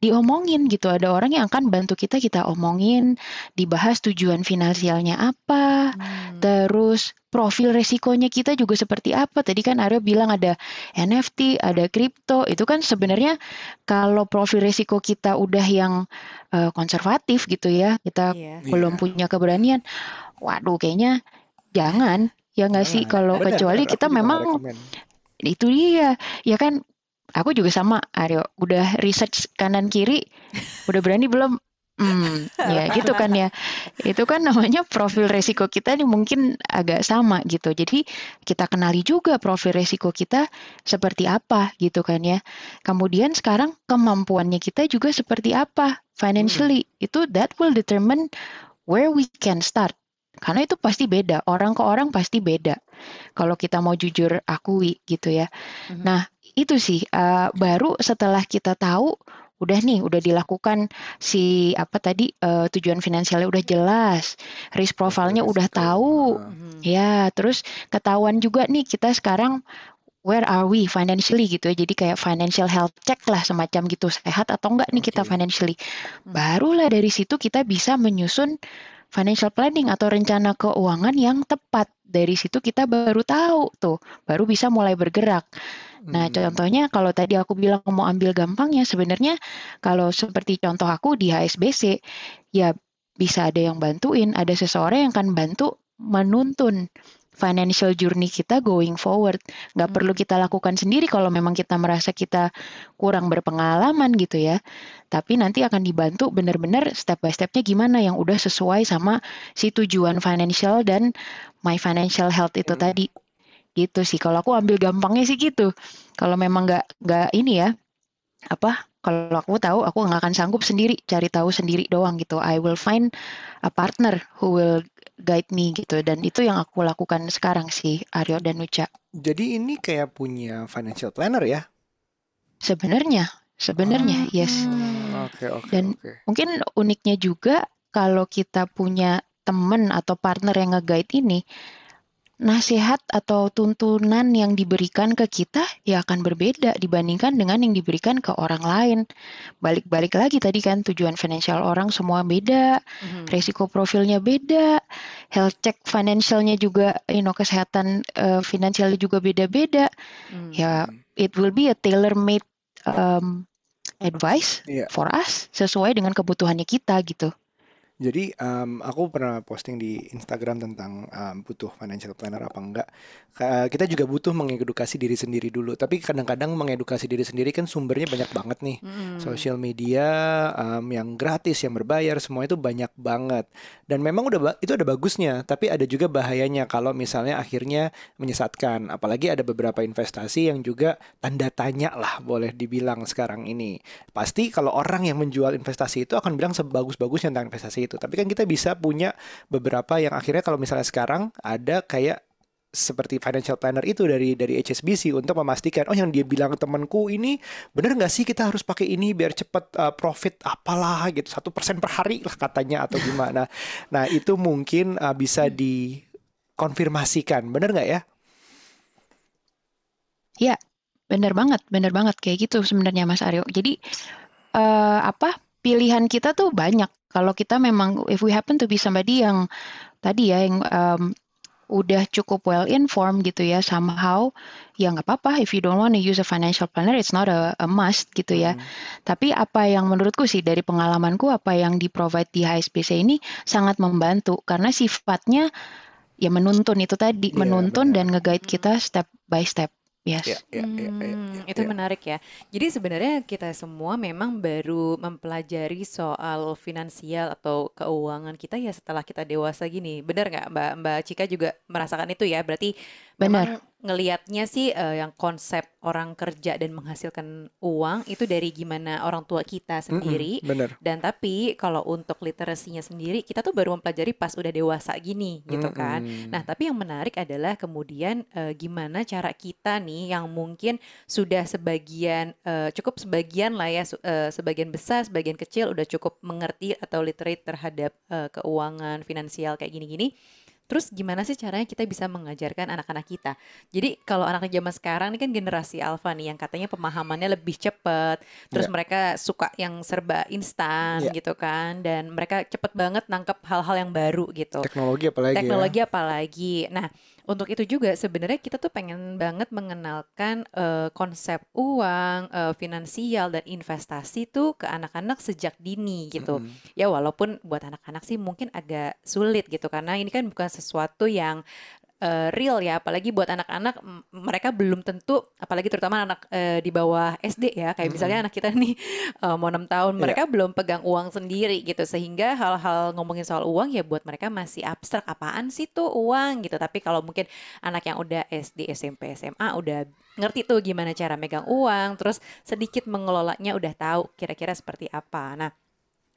[SPEAKER 3] Diomongin gitu. Ada orang yang akan bantu kita kita omongin, dibahas tujuan finansialnya apa,
[SPEAKER 1] Hmm.
[SPEAKER 3] terus profil resikonya kita juga seperti apa. Tadi kan Aryo bilang ada NFT, ada kripto. Itu kan sebenarnya kalau profil resiko kita udah yang eh, konservatif gitu ya, kita
[SPEAKER 1] Iya.
[SPEAKER 3] belum
[SPEAKER 2] Iya.
[SPEAKER 3] punya keberanian. Waduh, kayaknya jangan ya nggak sih
[SPEAKER 2] Jangan.
[SPEAKER 3] kalau kecuali
[SPEAKER 2] bener.
[SPEAKER 3] kita memang itu dia ya kan aku juga sama Aryo udah research kanan kiri udah berani belum Hmm, ya gitu kan ya. Itu kan namanya profil resiko kita nih mungkin agak sama gitu. Jadi kita kenali juga profil resiko kita seperti apa gitu kan ya. Kemudian sekarang kemampuannya kita juga seperti apa financially. Itu that will determine where we can start. Karena itu pasti beda, orang ke orang pasti beda. Kalau kita mau jujur akui gitu ya.
[SPEAKER 1] Mhm.
[SPEAKER 3] Nah, itu sih uh, baru setelah kita tahu udah nih udah dilakukan si apa tadi uh, tujuan finansialnya udah jelas, risk profile-nya udah tahu.
[SPEAKER 2] Ah.
[SPEAKER 1] Mhm.
[SPEAKER 3] Ya, terus ketahuan juga nih kita sekarang where are we financially gitu ya. Jadi kayak financial health check lah semacam gitu. Sehat atau enggak nih kita financially.
[SPEAKER 1] Hmm.
[SPEAKER 3] Barulah dari situ kita bisa menyusun financial planning atau rencana keuangan yang tepat. Dari situ kita baru tahu tuh, baru bisa mulai bergerak. Nah,
[SPEAKER 2] Hmm.
[SPEAKER 3] contohnya kalau tadi aku bilang mau ambil gampangnya, sebenarnya kalau seperti contoh aku di HSBC, ya bisa ada yang bantuin, ada seseorang yang akan bantu menuntun financial journey kita going forward. Nggak
[SPEAKER 1] Hmm.
[SPEAKER 3] perlu kita lakukan sendiri kalau memang kita merasa kita kurang berpengalaman gitu ya. Tapi nanti akan dibantu benar-benar step by stepnya gimana yang udah sesuai sama si tujuan financial dan my financial health itu
[SPEAKER 2] Hmm.
[SPEAKER 3] tadi. Gitu sih. Kalau aku ambil gampangnya sih gitu. Kalau memang nggak nggak ini ya apa kalau aku tahu aku nggak akan sanggup sendiri cari tahu sendiri doang gitu I will find a partner who will guide me gitu dan itu yang aku lakukan sekarang sih Aryo dan Nucha
[SPEAKER 2] Jadi ini kayak punya financial planner ya?
[SPEAKER 3] sebenarnya sebenarnya yes
[SPEAKER 1] Hmm.
[SPEAKER 2] Oke oke
[SPEAKER 3] Dan-
[SPEAKER 2] oke.
[SPEAKER 3] mungkin uniknya juga kalau kita punya teman atau partner yang nge-guide ini nasihat atau tuntunan yang diberikan ke kita ya akan berbeda dibandingkan dengan yang diberikan ke orang lain. Balik-balik lagi tadi kan tujuan financial orang semua beda,
[SPEAKER 1] Mhm.
[SPEAKER 3] resiko profilnya beda, health check financialnya juga, you know, kesehatan eh, finansialnya juga beda-beda.
[SPEAKER 1] Hmm.
[SPEAKER 3] Ya, it will be a tailor-made um, advice
[SPEAKER 2] Iya.
[SPEAKER 3] for us sesuai dengan kebutuhannya kita gitu.
[SPEAKER 2] Jadi em, aku pernah posting di Instagram tentang em, butuh financial planner apa enggak. Kita juga butuh mengedukasi diri sendiri dulu. Tapi kadang-kadang mengedukasi diri sendiri kan sumbernya banyak banget nih.
[SPEAKER 1] Hmm.
[SPEAKER 2] Sosial media em, yang gratis, yang berbayar, semua itu banyak banget. Dan memang udah itu ada bagusnya, tapi ada juga bahayanya kalau misalnya akhirnya menyesatkan. Apalagi ada beberapa investasi yang juga tanda tanya lah boleh dibilang sekarang ini. Pasti kalau orang yang menjual investasi itu akan bilang sebagus-bagusnya tentang investasi itu. Tapi kan kita bisa punya beberapa yang akhirnya kalau misalnya sekarang ada kayak seperti financial planner itu dari dari HSBC untuk memastikan oh yang dia bilang temanku ini bener nggak sih kita harus pakai ini biar cepat uh, profit apalah gitu satu persen per hari lah katanya atau gimana nah itu mungkin uh, bisa dikonfirmasikan bener nggak ya
[SPEAKER 3] Ya, bener banget, bener banget kayak gitu sebenarnya Mas Aryo. Jadi uh, apa pilihan kita tuh banyak. Kalau kita memang if we happen to be somebody yang tadi ya yang um, udah cukup well informed gitu ya somehow ya nggak apa-apa if you don't want to use a financial planner it's not a, a must gitu ya hmm. tapi apa yang menurutku sih dari pengalamanku apa yang di provide di HSBC ini sangat membantu karena sifatnya ya menuntun itu tadi yeah, menuntun bener. dan nge-guide kita step by step Yes. Ya,
[SPEAKER 1] ya, ya, ya, hmm, itu menarik ya. Jadi sebenarnya kita semua memang baru mempelajari soal finansial atau keuangan kita ya setelah kita dewasa gini. Benar nggak Mbak Mbak Cika juga merasakan itu ya? Berarti Benar. ngelihatnya sih uh, yang konsep orang kerja dan menghasilkan uang itu dari gimana orang tua kita sendiri.
[SPEAKER 2] Mm -hmm, bener.
[SPEAKER 1] Dan tapi kalau untuk literasinya sendiri kita tuh baru mempelajari pas udah dewasa gini gitu mm -hmm. kan. Nah, tapi yang menarik adalah kemudian uh, gimana cara kita nih yang mungkin sudah sebagian uh, cukup sebagian lah ya uh, sebagian besar, sebagian kecil udah cukup mengerti atau literate terhadap uh, keuangan finansial kayak gini-gini Terus gimana sih caranya kita bisa mengajarkan anak-anak kita? Jadi kalau anak zaman sekarang ini kan generasi alfa nih yang katanya pemahamannya lebih cepat, terus yeah. mereka suka yang serba instan yeah. gitu kan, dan mereka cepet banget nangkep hal-hal yang baru gitu.
[SPEAKER 2] Teknologi apalagi?
[SPEAKER 1] Ya? Teknologi ya? apalagi. Nah untuk itu juga sebenarnya kita tuh pengen banget mengenalkan uh, konsep uang, uh, finansial dan investasi tuh ke anak-anak sejak dini gitu. Mm -hmm. Ya walaupun buat anak-anak sih mungkin agak sulit gitu karena ini kan bukan sesuatu yang uh, real ya apalagi buat anak-anak mereka belum tentu apalagi terutama anak uh, di bawah SD ya kayak mm -hmm. misalnya anak kita nih uh, mau enam tahun yeah. mereka belum pegang uang sendiri gitu sehingga hal-hal ngomongin soal uang ya buat mereka masih abstrak apaan sih tuh uang gitu tapi kalau mungkin anak yang udah SD SMP SMA udah ngerti tuh gimana cara megang uang terus sedikit mengelolanya udah tahu kira-kira seperti apa nah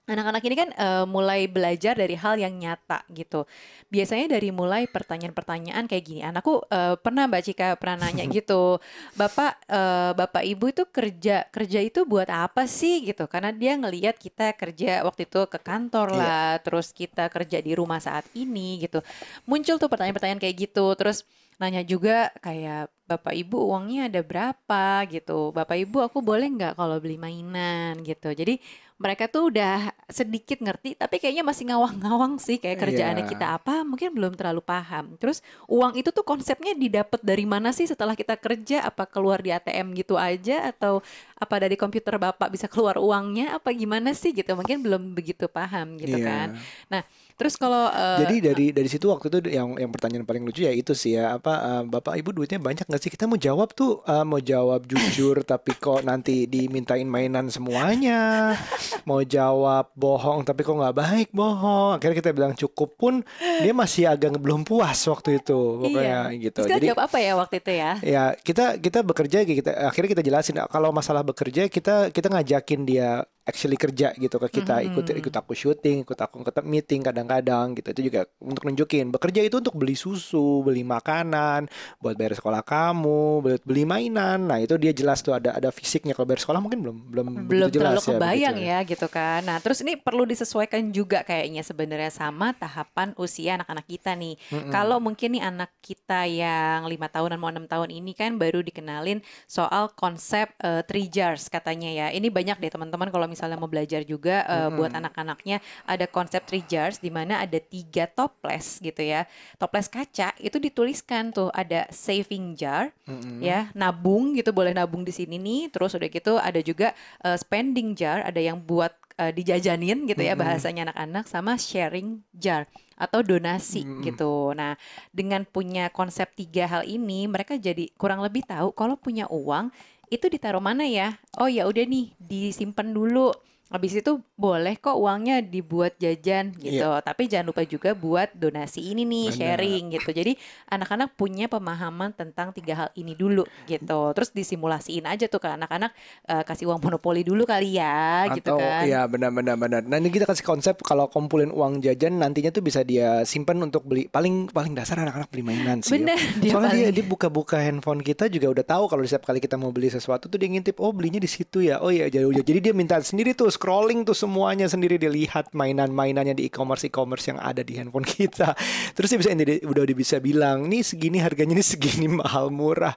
[SPEAKER 1] Anak-anak ini kan uh, mulai belajar dari hal yang nyata gitu. Biasanya dari mulai pertanyaan-pertanyaan kayak gini. Anakku uh, pernah Mbak Cika pernah nanya gitu, bapak uh, bapak ibu itu kerja kerja itu buat apa sih gitu? Karena dia ngelihat kita kerja waktu itu ke kantor iya. lah, yeah. terus kita kerja di rumah saat ini gitu. Muncul tuh pertanyaan-pertanyaan kayak gitu. Terus nanya juga kayak bapak ibu uangnya ada berapa gitu. Bapak ibu aku boleh nggak kalau beli mainan gitu. Jadi mereka tuh udah sedikit ngerti tapi kayaknya masih ngawang-ngawang sih kayak kerjaannya yeah. kita apa mungkin belum terlalu paham. Terus uang itu tuh konsepnya didapat dari mana sih setelah kita kerja apa keluar di ATM gitu aja atau apa dari komputer Bapak bisa keluar uangnya apa gimana sih gitu. Mungkin belum begitu paham gitu yeah. kan. Nah, Terus kalau uh,
[SPEAKER 2] jadi dari dari situ waktu itu yang yang pertanyaan paling lucu ya itu sih ya apa uh, bapak ibu duitnya banyak nggak sih kita mau jawab tuh uh, mau jawab jujur tapi kok nanti dimintain mainan semuanya mau jawab bohong tapi kok nggak baik bohong akhirnya kita bilang cukup pun dia masih agak belum puas waktu itu pokoknya
[SPEAKER 1] iya.
[SPEAKER 2] gitu.
[SPEAKER 1] Terus jadi jawab apa ya waktu itu ya?
[SPEAKER 2] Ya kita kita bekerja kita akhirnya kita jelasin kalau masalah bekerja kita kita ngajakin dia actually kerja gitu ke kita mm -hmm. ikut ikut aku syuting ikut aku ke meeting kadang-kadang gitu. Itu juga untuk nunjukin. Bekerja itu untuk beli susu beli makanan buat bayar sekolah kamu buat beli mainan. Nah itu dia jelas tuh ada ada fisiknya. Kalau bayar sekolah mungkin belum belum
[SPEAKER 1] belum terlalu
[SPEAKER 2] ya,
[SPEAKER 1] kebayang ya, ya gitu kan. Nah terus ini perlu disesuaikan juga kayaknya sebenarnya sama tahapan usia anak-anak kita nih. Mm -hmm. kalau mungkin nih anak kita yang lima tahunan mau enam tahun ini kan baru dikenalin soal konsep uh, three jars katanya ya. Ini banyak deh teman-teman kalau misalnya mau belajar juga uh, mm-hmm. buat anak-anaknya ada konsep three jars di mana ada tiga toples gitu ya. Toples kaca itu dituliskan tuh ada saving jar mm-hmm. ya, nabung gitu boleh nabung di sini nih. Terus udah gitu ada juga uh, spending jar, ada yang buat uh, dijajanin gitu ya bahasanya anak-anak sama sharing jar atau donasi mm-hmm. gitu. Nah, dengan punya konsep tiga hal ini mereka jadi kurang lebih tahu kalau punya uang itu ditaruh mana ya? Oh ya udah nih disimpan dulu Habis itu boleh kok uangnya dibuat jajan gitu.
[SPEAKER 2] Iya.
[SPEAKER 1] Tapi jangan lupa juga buat donasi ini nih,
[SPEAKER 2] Benar.
[SPEAKER 1] sharing gitu. Jadi anak-anak punya pemahaman tentang tiga hal ini dulu gitu. Terus disimulasiin aja tuh ke anak-anak eh, kasih uang monopoli dulu kali ya gitu
[SPEAKER 2] Atau
[SPEAKER 1] kan.
[SPEAKER 2] ya benar-benar benar. Nah ini kita kasih konsep kalau kumpulin uang jajan nantinya tuh bisa dia simpan untuk beli paling paling dasar anak-anak beli mainan sih.
[SPEAKER 1] Bener, dia
[SPEAKER 2] Soalnya dia,
[SPEAKER 1] paling-
[SPEAKER 2] dia buka-buka handphone kita juga udah tahu kalau setiap kali kita mau beli sesuatu tuh dia ngintip oh belinya di situ ya. Oh iya jauh jadi dia minta sendiri tuh scrolling tuh semuanya sendiri dia lihat mainan-mainannya di e-commerce e-commerce yang ada di handphone kita. Terus dia bisa dia udah bisa bilang nih segini harganya nih segini mahal murah.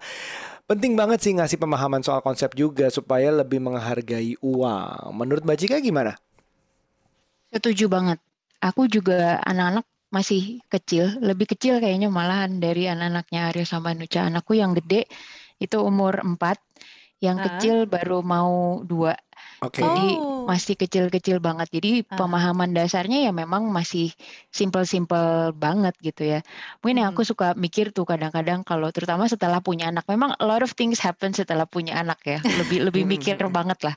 [SPEAKER 2] Penting banget sih ngasih pemahaman soal konsep juga supaya lebih menghargai uang. Menurut Mbak Cika gimana?
[SPEAKER 3] Setuju banget. Aku juga anak-anak masih kecil, lebih kecil kayaknya malahan dari anak-anaknya Aryo sama Nuca. Anakku yang gede itu umur 4, yang kecil baru mau dua.
[SPEAKER 2] Oke.
[SPEAKER 3] Jadi
[SPEAKER 1] Oh.
[SPEAKER 3] masih kecil-kecil banget. Jadi
[SPEAKER 1] Ah.
[SPEAKER 3] pemahaman dasarnya ya memang masih simple-simple banget gitu ya. Mungkin yang aku suka mikir tuh kadang-kadang kalau terutama setelah punya anak, memang a lot of things happen setelah punya anak ya. Lebih lebih mikir banget lah.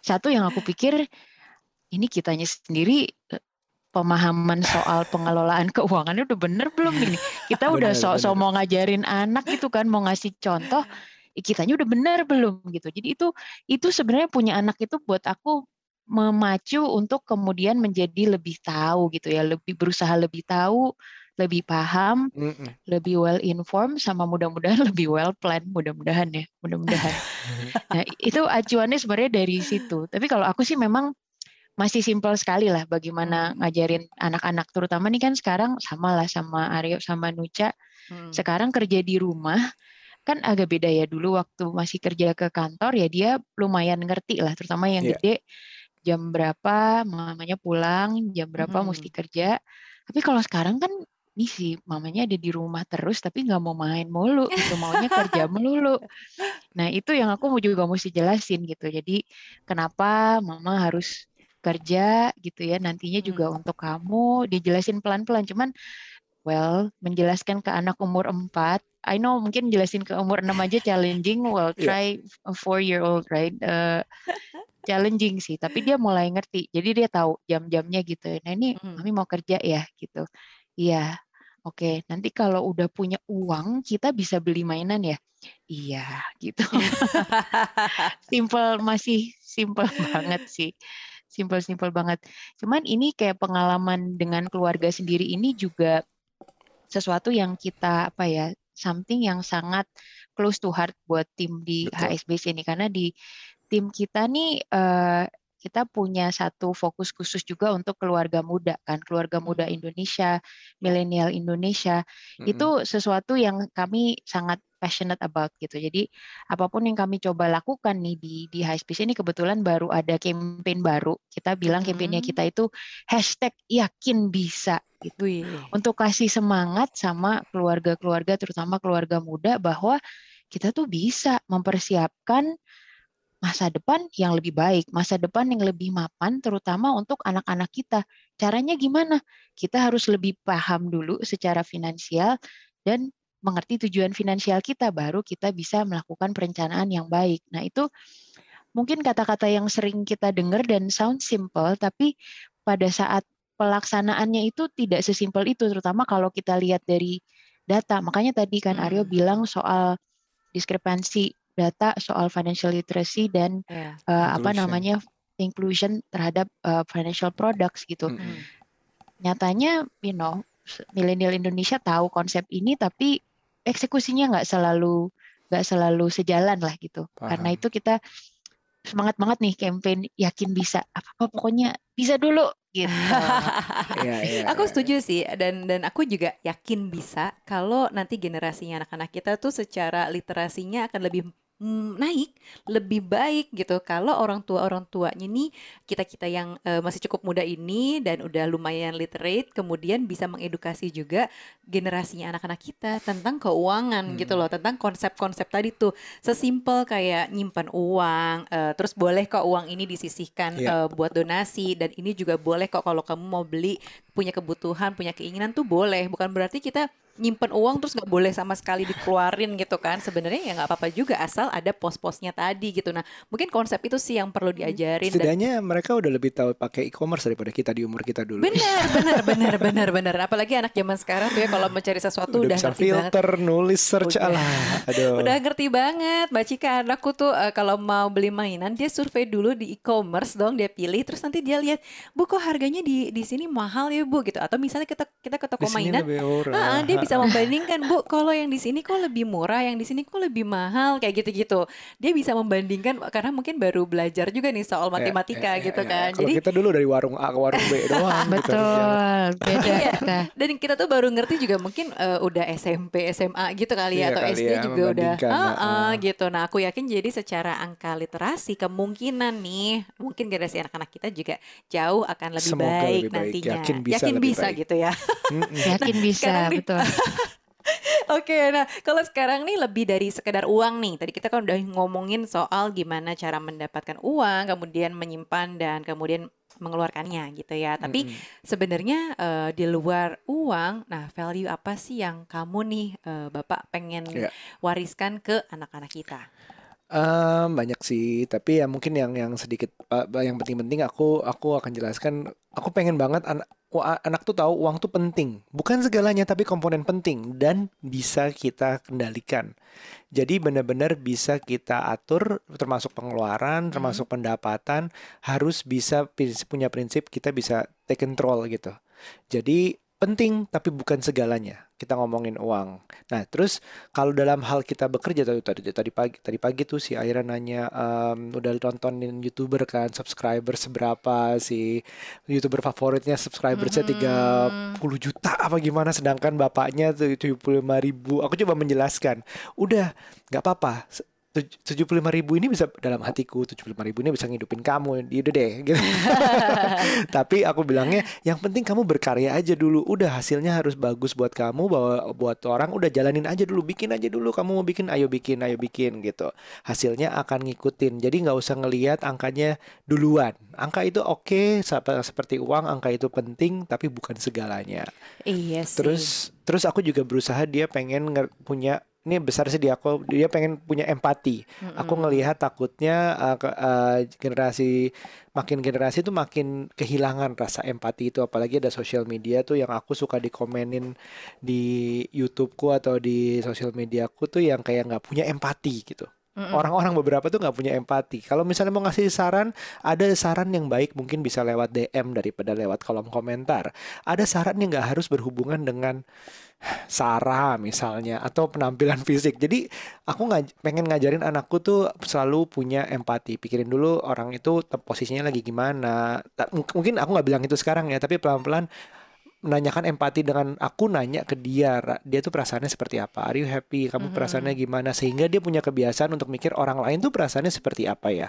[SPEAKER 3] Satu yang aku pikir ini kitanya sendiri eh, pemahaman soal pengelolaan keuangannya udah bener belum ini? Kita udah sok-sok mau ngajarin anak gitu kan, mau ngasih contoh, kitanya udah bener belum gitu. Jadi itu itu sebenarnya punya anak itu buat aku memacu untuk kemudian menjadi lebih tahu gitu ya, lebih berusaha lebih tahu, lebih paham,
[SPEAKER 2] Mm-mm.
[SPEAKER 3] lebih well informed sama mudah-mudahan lebih well planned, mudah-mudahan ya, mudah-mudahan. Nah, itu acuannya sebenarnya dari situ. Tapi kalau aku sih memang masih simpel sekali lah bagaimana ngajarin anak-anak terutama nih kan sekarang sama lah sama Aryo sama Nuca
[SPEAKER 1] Hmm.
[SPEAKER 3] sekarang kerja di rumah kan agak beda ya dulu waktu masih kerja ke kantor ya dia lumayan ngerti lah terutama yang
[SPEAKER 2] Iya.
[SPEAKER 3] gede jam berapa mamanya pulang jam berapa
[SPEAKER 1] Mm-mm.
[SPEAKER 3] mesti kerja. Tapi kalau sekarang kan nih sih mamanya ada di rumah terus tapi nggak mau main mulu gitu maunya kerja melulu. Nah itu yang aku mau juga mesti jelasin gitu. Jadi kenapa mama harus kerja gitu ya nantinya juga untuk kamu dijelasin pelan-pelan. Cuman well menjelaskan ke anak umur 4 I know mungkin jelasin ke umur 6 aja challenging well
[SPEAKER 2] Iya.
[SPEAKER 3] try a four year old right? Eh, challenging sih tapi dia mulai ngerti jadi dia tahu jam-jamnya gitu. Nah ini
[SPEAKER 1] Mm.
[SPEAKER 3] mami mau kerja ya gitu. Iya oke nanti kalau udah punya uang kita bisa beli mainan ya? Iya gitu. Simple masih simple banget sih simple simple banget. Cuman ini kayak pengalaman dengan keluarga sendiri ini juga sesuatu yang kita apa ya something yang sangat close to heart buat tim di
[SPEAKER 2] Betul.
[SPEAKER 3] HSBC ini karena di tim kita nih eh, kita punya satu fokus khusus juga untuk keluarga muda kan keluarga muda
[SPEAKER 1] Hmm.
[SPEAKER 3] Indonesia milenial Indonesia
[SPEAKER 2] Mm-mm.
[SPEAKER 3] itu sesuatu yang kami sangat passionate about gitu. Jadi apa pun yang kami coba lakukan nih di di HSBC ini kebetulan baru ada campaign baru. Kita bilang campaignnya
[SPEAKER 1] Mhm.
[SPEAKER 3] kita itu hashtag yakin bisa gitu.
[SPEAKER 1] Wih.
[SPEAKER 3] Untuk kasih semangat sama keluarga-keluarga terutama keluarga muda bahwa kita tuh bisa mempersiapkan masa depan yang lebih baik, masa depan yang lebih mapan terutama untuk anak-anak kita. Caranya gimana? Kita harus lebih paham dulu secara finansial dan mengerti tujuan finansial kita baru kita bisa melakukan perencanaan yang baik. Nah, itu mungkin kata-kata yang sering kita dengar dan sound simple tapi pada saat pelaksanaannya itu tidak sesimpel itu terutama kalau kita lihat dari data. Makanya tadi kan Aryo
[SPEAKER 1] Hmm.
[SPEAKER 3] bilang soal diskrepansi data soal financial literacy dan
[SPEAKER 1] Ya.
[SPEAKER 3] eh, apa
[SPEAKER 2] Inclusion.
[SPEAKER 3] namanya inclusion terhadap eh, financial products gitu.
[SPEAKER 2] Mm-mm.
[SPEAKER 1] Hmm.
[SPEAKER 3] Nyatanya, you know, milenial Indonesia tahu konsep ini tapi eksekusinya nggak selalu nggak selalu sejalan lah gitu. Karena
[SPEAKER 2] Paham.
[SPEAKER 3] itu kita semangat banget nih campaign yakin bisa apa apa pokoknya bisa dulu gitu.
[SPEAKER 2] Iya, iya,
[SPEAKER 1] Aku
[SPEAKER 2] iya.
[SPEAKER 1] setuju sih dan dan aku juga yakin bisa kalau nanti generasinya anak-anak kita tuh secara literasinya akan lebih naik, lebih baik gitu. Kalau orang tua orang tuanya nih kita kita yang eh, masih cukup muda ini dan udah lumayan literate, kemudian bisa mengedukasi juga generasinya anak-anak kita tentang keuangan gitu
[SPEAKER 2] Hmm.
[SPEAKER 1] loh, tentang konsep-konsep tadi tuh sesimpel kayak nyimpan uang, eh, terus boleh kok uang ini disisihkan
[SPEAKER 2] Iya.
[SPEAKER 1] eh, buat donasi dan ini juga boleh kok kalau kamu mau beli punya kebutuhan, punya keinginan tuh boleh. Bukan berarti kita nyimpen uang terus nggak boleh sama sekali dikeluarin gitu kan. Sebenarnya ya nggak apa-apa juga asal ada pos-posnya tadi gitu. Nah, mungkin konsep itu sih yang perlu diajarin. dan-
[SPEAKER 2] Setidaknya mereka udah lebih tahu pakai e-commerce daripada kita di umur kita dulu.
[SPEAKER 1] Benar, benar, benar, benar, benar. Apalagi anak zaman sekarang tuh ya kalau mencari sesuatu
[SPEAKER 2] udah,
[SPEAKER 1] udah,
[SPEAKER 2] bisa
[SPEAKER 1] ngerti banget.
[SPEAKER 2] filter, nulis, search
[SPEAKER 1] Udah.
[SPEAKER 2] alah. Aduh.
[SPEAKER 1] Udah ngerti banget, Mbak Cika. Anakku tuh eh, kalau mau beli mainan dia survei dulu di e-commerce dong, dia pilih terus nanti dia lihat, "Bu kok harganya di di sini mahal ya, Bu?" gitu. Atau misalnya kita kita ke toko mainan. Ah, dia bisa membandingkan, Bu, kalau yang di sini kok lebih murah, yang di sini kok lebih mahal, kayak gitu-gitu. Dia bisa membandingkan karena mungkin baru belajar juga nih soal
[SPEAKER 2] Ya,
[SPEAKER 1] matematika
[SPEAKER 2] ya, ya,
[SPEAKER 1] gitu
[SPEAKER 2] ya.
[SPEAKER 1] kan.
[SPEAKER 2] Kalau
[SPEAKER 1] Jadi
[SPEAKER 2] kita dulu dari warung A ke warung B doang. gitu.
[SPEAKER 3] Betul, beda
[SPEAKER 1] Iya.
[SPEAKER 3] kita.
[SPEAKER 1] Dan kita tuh baru ngerti juga mungkin eh, udah SMP, SMA gitu kali ya
[SPEAKER 2] Iya
[SPEAKER 1] atau
[SPEAKER 2] kali
[SPEAKER 1] SD
[SPEAKER 2] ya,
[SPEAKER 1] juga udah. Ah, ah,
[SPEAKER 2] ah.
[SPEAKER 1] gitu. Nah, aku yakin jadi secara angka literasi kemungkinan nih mungkin generasi anak-anak kita juga jauh akan lebih
[SPEAKER 2] Semoga
[SPEAKER 1] baik
[SPEAKER 2] lebih baik.
[SPEAKER 1] nantinya.
[SPEAKER 2] Yakin bisa lebih
[SPEAKER 1] bisa
[SPEAKER 2] baik.
[SPEAKER 1] gitu ya.
[SPEAKER 2] Mm-mm.
[SPEAKER 3] Yakin bisa,
[SPEAKER 1] sekarang nih-
[SPEAKER 3] betul.
[SPEAKER 1] Oke, nah kalau sekarang nih lebih dari sekedar uang nih. Tadi kita kan udah ngomongin soal gimana cara mendapatkan uang, kemudian menyimpan dan kemudian mengeluarkannya gitu ya. Tapi
[SPEAKER 2] Mm-mm.
[SPEAKER 1] sebenarnya eh, di luar uang, nah value apa sih yang kamu nih eh, Bapak pengen
[SPEAKER 2] Iya.
[SPEAKER 1] wariskan ke anak-anak kita?
[SPEAKER 2] Em, banyak sih, tapi ya mungkin yang yang sedikit uh, yang penting-penting aku aku akan jelaskan. Aku pengen banget anak anak tuh tahu uang tuh penting, bukan segalanya tapi komponen penting dan bisa kita kendalikan. Jadi benar-benar bisa kita atur, termasuk pengeluaran, termasuk pendapatan, harus bisa punya prinsip kita bisa take control gitu. Jadi penting tapi bukan segalanya. Kita ngomongin uang. Nah, terus kalau dalam hal kita bekerja tadi tadi tadi pagi tadi pagi tuh si Aira nanya em, udah nontonin youtuber kan subscriber seberapa si youtuber favoritnya? Subscribersnya tiga puluh juta apa gimana? Sedangkan bapaknya tuh tujuh puluh lima ribu. Aku coba menjelaskan. Udah nggak apa-apa tujuh puluh lima ribu ini bisa dalam hatiku tujuh puluh lima ribu ini bisa ngidupin kamu. Udah deh gitu. Tapi aku bilangnya yang penting kamu berkarya aja dulu. Udah hasilnya harus bagus buat kamu bahwa buat orang udah jalanin aja dulu. Bikin aja dulu kamu mau bikin ayo bikin ayo bikin gitu. Hasilnya akan ngikutin. Jadi nggak usah ngelihat angkanya duluan. Angka itu oke sap- seperti uang angka itu penting tapi bukan segalanya.
[SPEAKER 1] Iya sih.
[SPEAKER 2] terus terus aku juga berusaha dia pengen punya ini besar sih dia. Aku dia pengen punya empati. Aku ngelihat takutnya uh, ke- uh, generasi makin generasi tuh makin kehilangan rasa empati itu. Apalagi ada sosial media tuh yang aku suka dikomenin di YouTubeku atau di sosial mediaku tuh yang kayak nggak punya empati gitu orang-orang beberapa tuh nggak punya empati kalau misalnya mau ngasih saran ada saran yang baik mungkin bisa lewat DM daripada lewat kolom komentar ada saran yang nggak harus berhubungan dengan Sarah misalnya atau penampilan fisik. Jadi aku ngaj pengen ngajarin anakku tuh selalu punya empati. Pikirin dulu orang itu posisinya lagi gimana. Mungkin aku nggak bilang itu sekarang ya, tapi pelan-pelan menanyakan empati dengan aku nanya ke dia, dia tuh perasaannya seperti apa? Are you happy? Kamu perasaannya gimana? Sehingga dia punya kebiasaan untuk mikir orang lain tuh perasaannya seperti apa ya?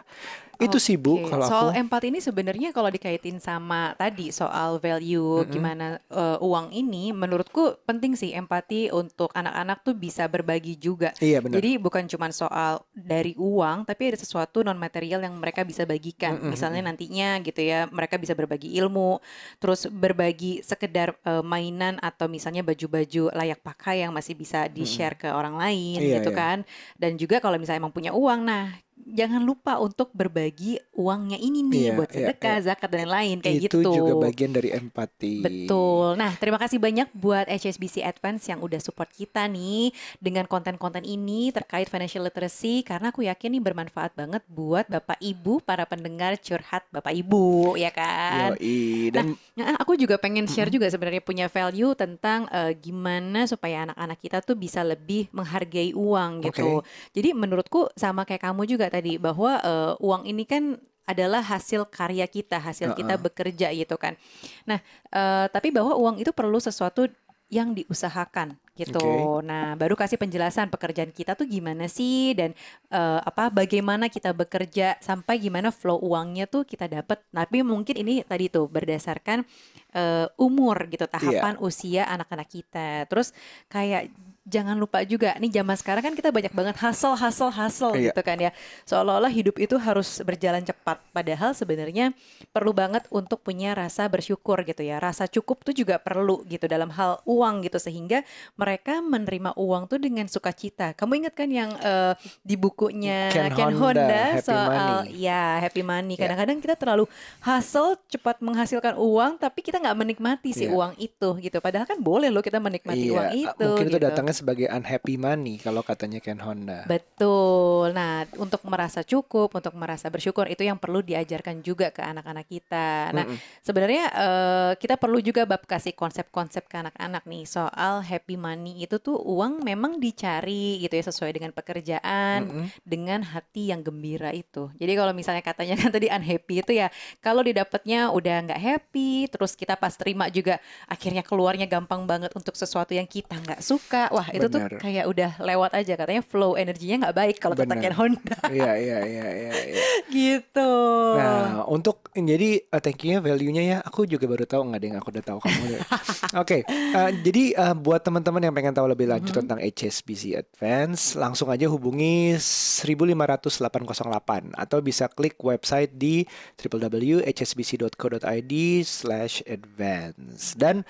[SPEAKER 2] Itu sih Bu kalau
[SPEAKER 1] soal
[SPEAKER 2] aku.
[SPEAKER 1] empati ini sebenarnya kalau dikaitin sama tadi soal value gimana eh, uang ini menurutku penting sih empati untuk anak-anak tuh bisa berbagi juga.
[SPEAKER 2] Iya benar.
[SPEAKER 1] Jadi bukan cuma soal dari uang tapi ada sesuatu non material yang mereka bisa bagikan. Misalnya nantinya gitu ya mereka bisa berbagi ilmu, terus berbagi sekedar eh, mainan atau misalnya baju-baju layak pakai yang masih bisa di-share ke orang lain
[SPEAKER 2] Iya,
[SPEAKER 1] gitu
[SPEAKER 2] iya.
[SPEAKER 1] kan. Dan juga kalau misalnya emang punya uang nah jangan lupa untuk berbagi uangnya ini nih
[SPEAKER 2] Iya,
[SPEAKER 1] buat
[SPEAKER 2] iya,
[SPEAKER 1] sedekah, zakat dan lain-lain kayak
[SPEAKER 2] itu
[SPEAKER 1] gitu.
[SPEAKER 2] juga bagian dari empati.
[SPEAKER 1] Betul. Nah, terima kasih banyak buat HSBC Advance yang udah support kita nih dengan konten-konten ini terkait financial literacy karena aku yakin nih bermanfaat banget buat Bapak Ibu para pendengar curhat Bapak Ibu ya kan.
[SPEAKER 2] Yoi. Dan
[SPEAKER 1] Nah, aku juga pengen share juga sebenarnya punya value tentang eh, gimana supaya anak-anak kita tuh bisa lebih menghargai uang gitu. Jadi menurutku sama kayak kamu juga tadi bahwa eh, uang ini kan adalah hasil karya kita, hasil kita bekerja gitu kan. Nah, eh, tapi bahwa uang itu perlu sesuatu yang diusahakan gitu.
[SPEAKER 2] Oke.
[SPEAKER 1] Nah, baru kasih penjelasan pekerjaan kita tuh gimana sih dan eh, apa bagaimana kita bekerja sampai gimana flow uangnya tuh kita dapat. Tapi mungkin ini tadi tuh berdasarkan eh, umur gitu, tahapan usia anak-anak kita. Terus kayak jangan lupa juga nih zaman sekarang kan kita banyak banget hustle hustle hustle
[SPEAKER 2] Iya.
[SPEAKER 1] gitu kan ya. Seolah-olah hidup itu harus berjalan cepat padahal sebenarnya perlu banget untuk punya rasa bersyukur gitu ya. Rasa cukup tuh juga perlu gitu dalam hal uang gitu sehingga mereka menerima uang tuh dengan sukacita. Kamu ingat kan yang eh, di bukunya
[SPEAKER 2] Ken
[SPEAKER 1] Ken,
[SPEAKER 2] Honda,
[SPEAKER 1] Honda, soal
[SPEAKER 2] Money.
[SPEAKER 1] ya happy money.
[SPEAKER 2] Ya.
[SPEAKER 1] Kadang-kadang kita terlalu hustle cepat menghasilkan uang tapi kita nggak menikmati si
[SPEAKER 2] Iya.
[SPEAKER 1] uang itu gitu. Padahal kan boleh loh kita menikmati uang
[SPEAKER 2] Iya,
[SPEAKER 1] itu.
[SPEAKER 2] mungkin itu
[SPEAKER 1] gitu.
[SPEAKER 2] Sebagai unhappy money kalau katanya Ken Honda.
[SPEAKER 1] Betul. Nah, untuk merasa cukup, untuk merasa bersyukur itu yang perlu diajarkan juga ke anak-anak kita. Nah,
[SPEAKER 2] Mm-mm.
[SPEAKER 1] sebenarnya eh, kita perlu juga bab kasih konsep-konsep ke anak-anak nih soal happy money itu tuh uang memang dicari gitu ya sesuai dengan pekerjaan,
[SPEAKER 2] Mm-mm.
[SPEAKER 1] dengan hati yang gembira itu. Jadi kalau misalnya katanya kan tadi unhappy itu ya kalau didapatnya udah nggak happy, terus kita pas terima juga akhirnya keluarnya gampang banget untuk sesuatu yang kita nggak suka. Wah itu tuh
[SPEAKER 2] Benar.
[SPEAKER 1] kayak udah lewat aja katanya flow energinya nggak baik kalau kata
[SPEAKER 2] Benar.
[SPEAKER 1] Ken Honda
[SPEAKER 2] Iya, iya, iya, iya, iya.
[SPEAKER 1] gitu.
[SPEAKER 2] Nah, untuk jadi uh, thank you-nya value-nya ya, aku juga baru tahu nggak deh, aku udah tahu kamu. Oke, uh, jadi uh, buat teman-teman yang pengen tahu lebih lanjut
[SPEAKER 1] Mhm.
[SPEAKER 2] tentang HSBC Advance, langsung aja hubungi 1500808 atau bisa klik website di www.hsbc.co.id/advance dan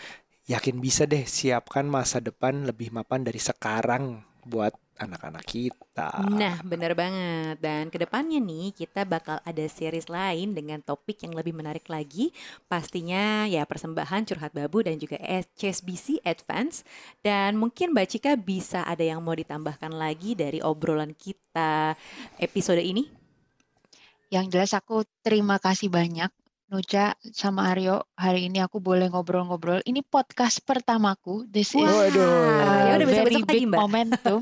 [SPEAKER 2] yakin bisa deh siapkan masa depan lebih mapan dari sekarang buat anak-anak kita.
[SPEAKER 1] Nah, benar banget. Dan ke depannya nih, kita bakal ada series lain dengan topik yang lebih menarik lagi. Pastinya ya persembahan Curhat Babu dan juga HSBC Advance. Dan mungkin Mbak Cika bisa ada yang mau ditambahkan lagi dari obrolan kita episode ini?
[SPEAKER 3] Yang jelas aku terima kasih banyak Nuca sama Aryo. Hari ini aku boleh ngobrol-ngobrol. Ini podcast pertamaku. This is
[SPEAKER 2] Waduh.
[SPEAKER 1] ya
[SPEAKER 3] a
[SPEAKER 1] udah
[SPEAKER 3] very
[SPEAKER 1] besok-besok lagi,
[SPEAKER 3] big
[SPEAKER 1] Mbak.
[SPEAKER 3] momentum.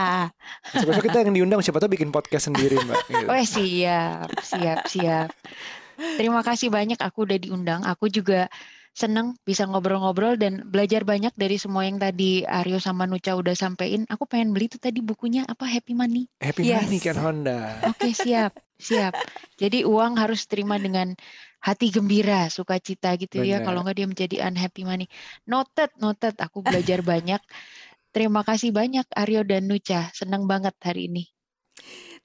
[SPEAKER 2] Besok-besok kita yang diundang siapa tahu bikin podcast sendiri, Mbak. Gitu.
[SPEAKER 3] Oh siap, siap, siap. Terima kasih banyak aku udah diundang. Aku juga seneng bisa ngobrol-ngobrol dan belajar banyak dari semua yang tadi Aryo sama Nuca udah sampein. Aku pengen beli tuh tadi bukunya apa Happy Money.
[SPEAKER 2] Happy
[SPEAKER 1] Yes.
[SPEAKER 2] money Ken Honda.
[SPEAKER 3] Oke siap, siap. Jadi uang harus terima dengan hati gembira, sukacita gitu ya.
[SPEAKER 2] Benar.
[SPEAKER 3] Kalau nggak dia menjadi unhappy money. Noted, noted. Aku belajar banyak. Terima kasih banyak Aryo dan Nuca. Senang banget hari ini.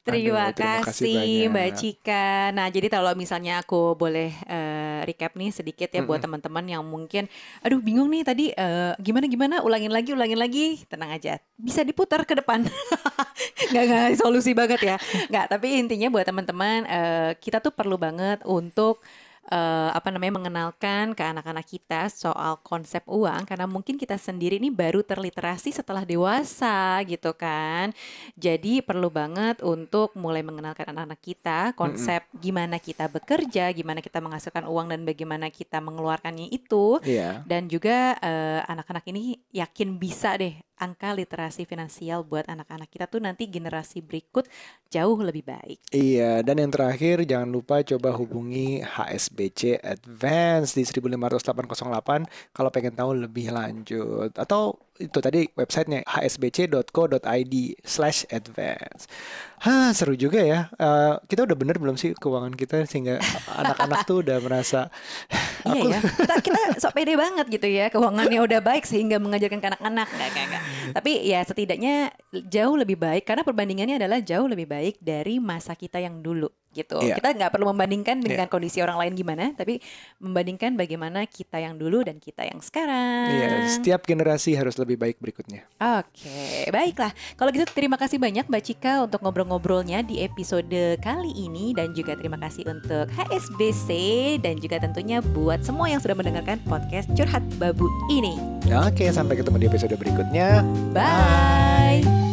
[SPEAKER 1] Terima,
[SPEAKER 2] Aduh, terima kasih
[SPEAKER 1] kasih Mbak. Cika. Nah, jadi kalau misalnya aku boleh eh, recap nih sedikit ya buat
[SPEAKER 2] Mm-mm.
[SPEAKER 1] teman-teman yang mungkin aduh bingung nih tadi eh, gimana gimana ulangin lagi ulangin lagi. Tenang aja. Bisa diputar ke depan. nggak nggak solusi banget ya. Nggak, tapi intinya buat teman-teman eh, kita tuh perlu banget untuk eh, apa namanya mengenalkan ke anak-anak kita soal konsep uang karena mungkin kita sendiri ini baru terliterasi setelah dewasa gitu kan. Jadi perlu banget untuk mulai mengenalkan anak-anak kita konsep gimana kita bekerja, gimana kita menghasilkan uang dan bagaimana kita mengeluarkannya itu
[SPEAKER 2] Iya.
[SPEAKER 1] dan juga eh, anak-anak ini yakin bisa deh angka literasi finansial buat anak-anak kita tuh nanti generasi berikut jauh lebih baik.
[SPEAKER 2] Iya, dan yang terakhir jangan lupa coba hubungi HSBC Advance di 1500808 kalau pengen tahu lebih lanjut atau itu tadi websitenya hsbc.co.id slash advance. Hah, seru juga ya. Eh, kita udah bener belum sih keuangan kita sehingga anak-anak tuh udah merasa
[SPEAKER 1] Iya ya, kita, kita sok pede banget gitu ya, keuangannya udah baik sehingga mengajarkan ke anak-anak. Nggak, nggak. Tapi ya setidaknya jauh lebih baik karena perbandingannya adalah jauh lebih baik dari masa kita yang dulu gitu.
[SPEAKER 2] Iya.
[SPEAKER 1] Kita nggak perlu membandingkan dengan kondisi orang lain gimana, tapi membandingkan bagaimana kita yang dulu dan kita yang sekarang.
[SPEAKER 2] Iya, setiap generasi harus lebih baik berikutnya.
[SPEAKER 1] Oke, baiklah. Kalau gitu terima kasih banyak Mbak Cika untuk ngobrol-ngobrolnya di episode kali ini dan juga terima kasih untuk HSBC dan juga tentunya buat semua yang sudah mendengarkan podcast Curhat Babu ini.
[SPEAKER 2] Oke, sampai ketemu di episode berikutnya.
[SPEAKER 1] Bye.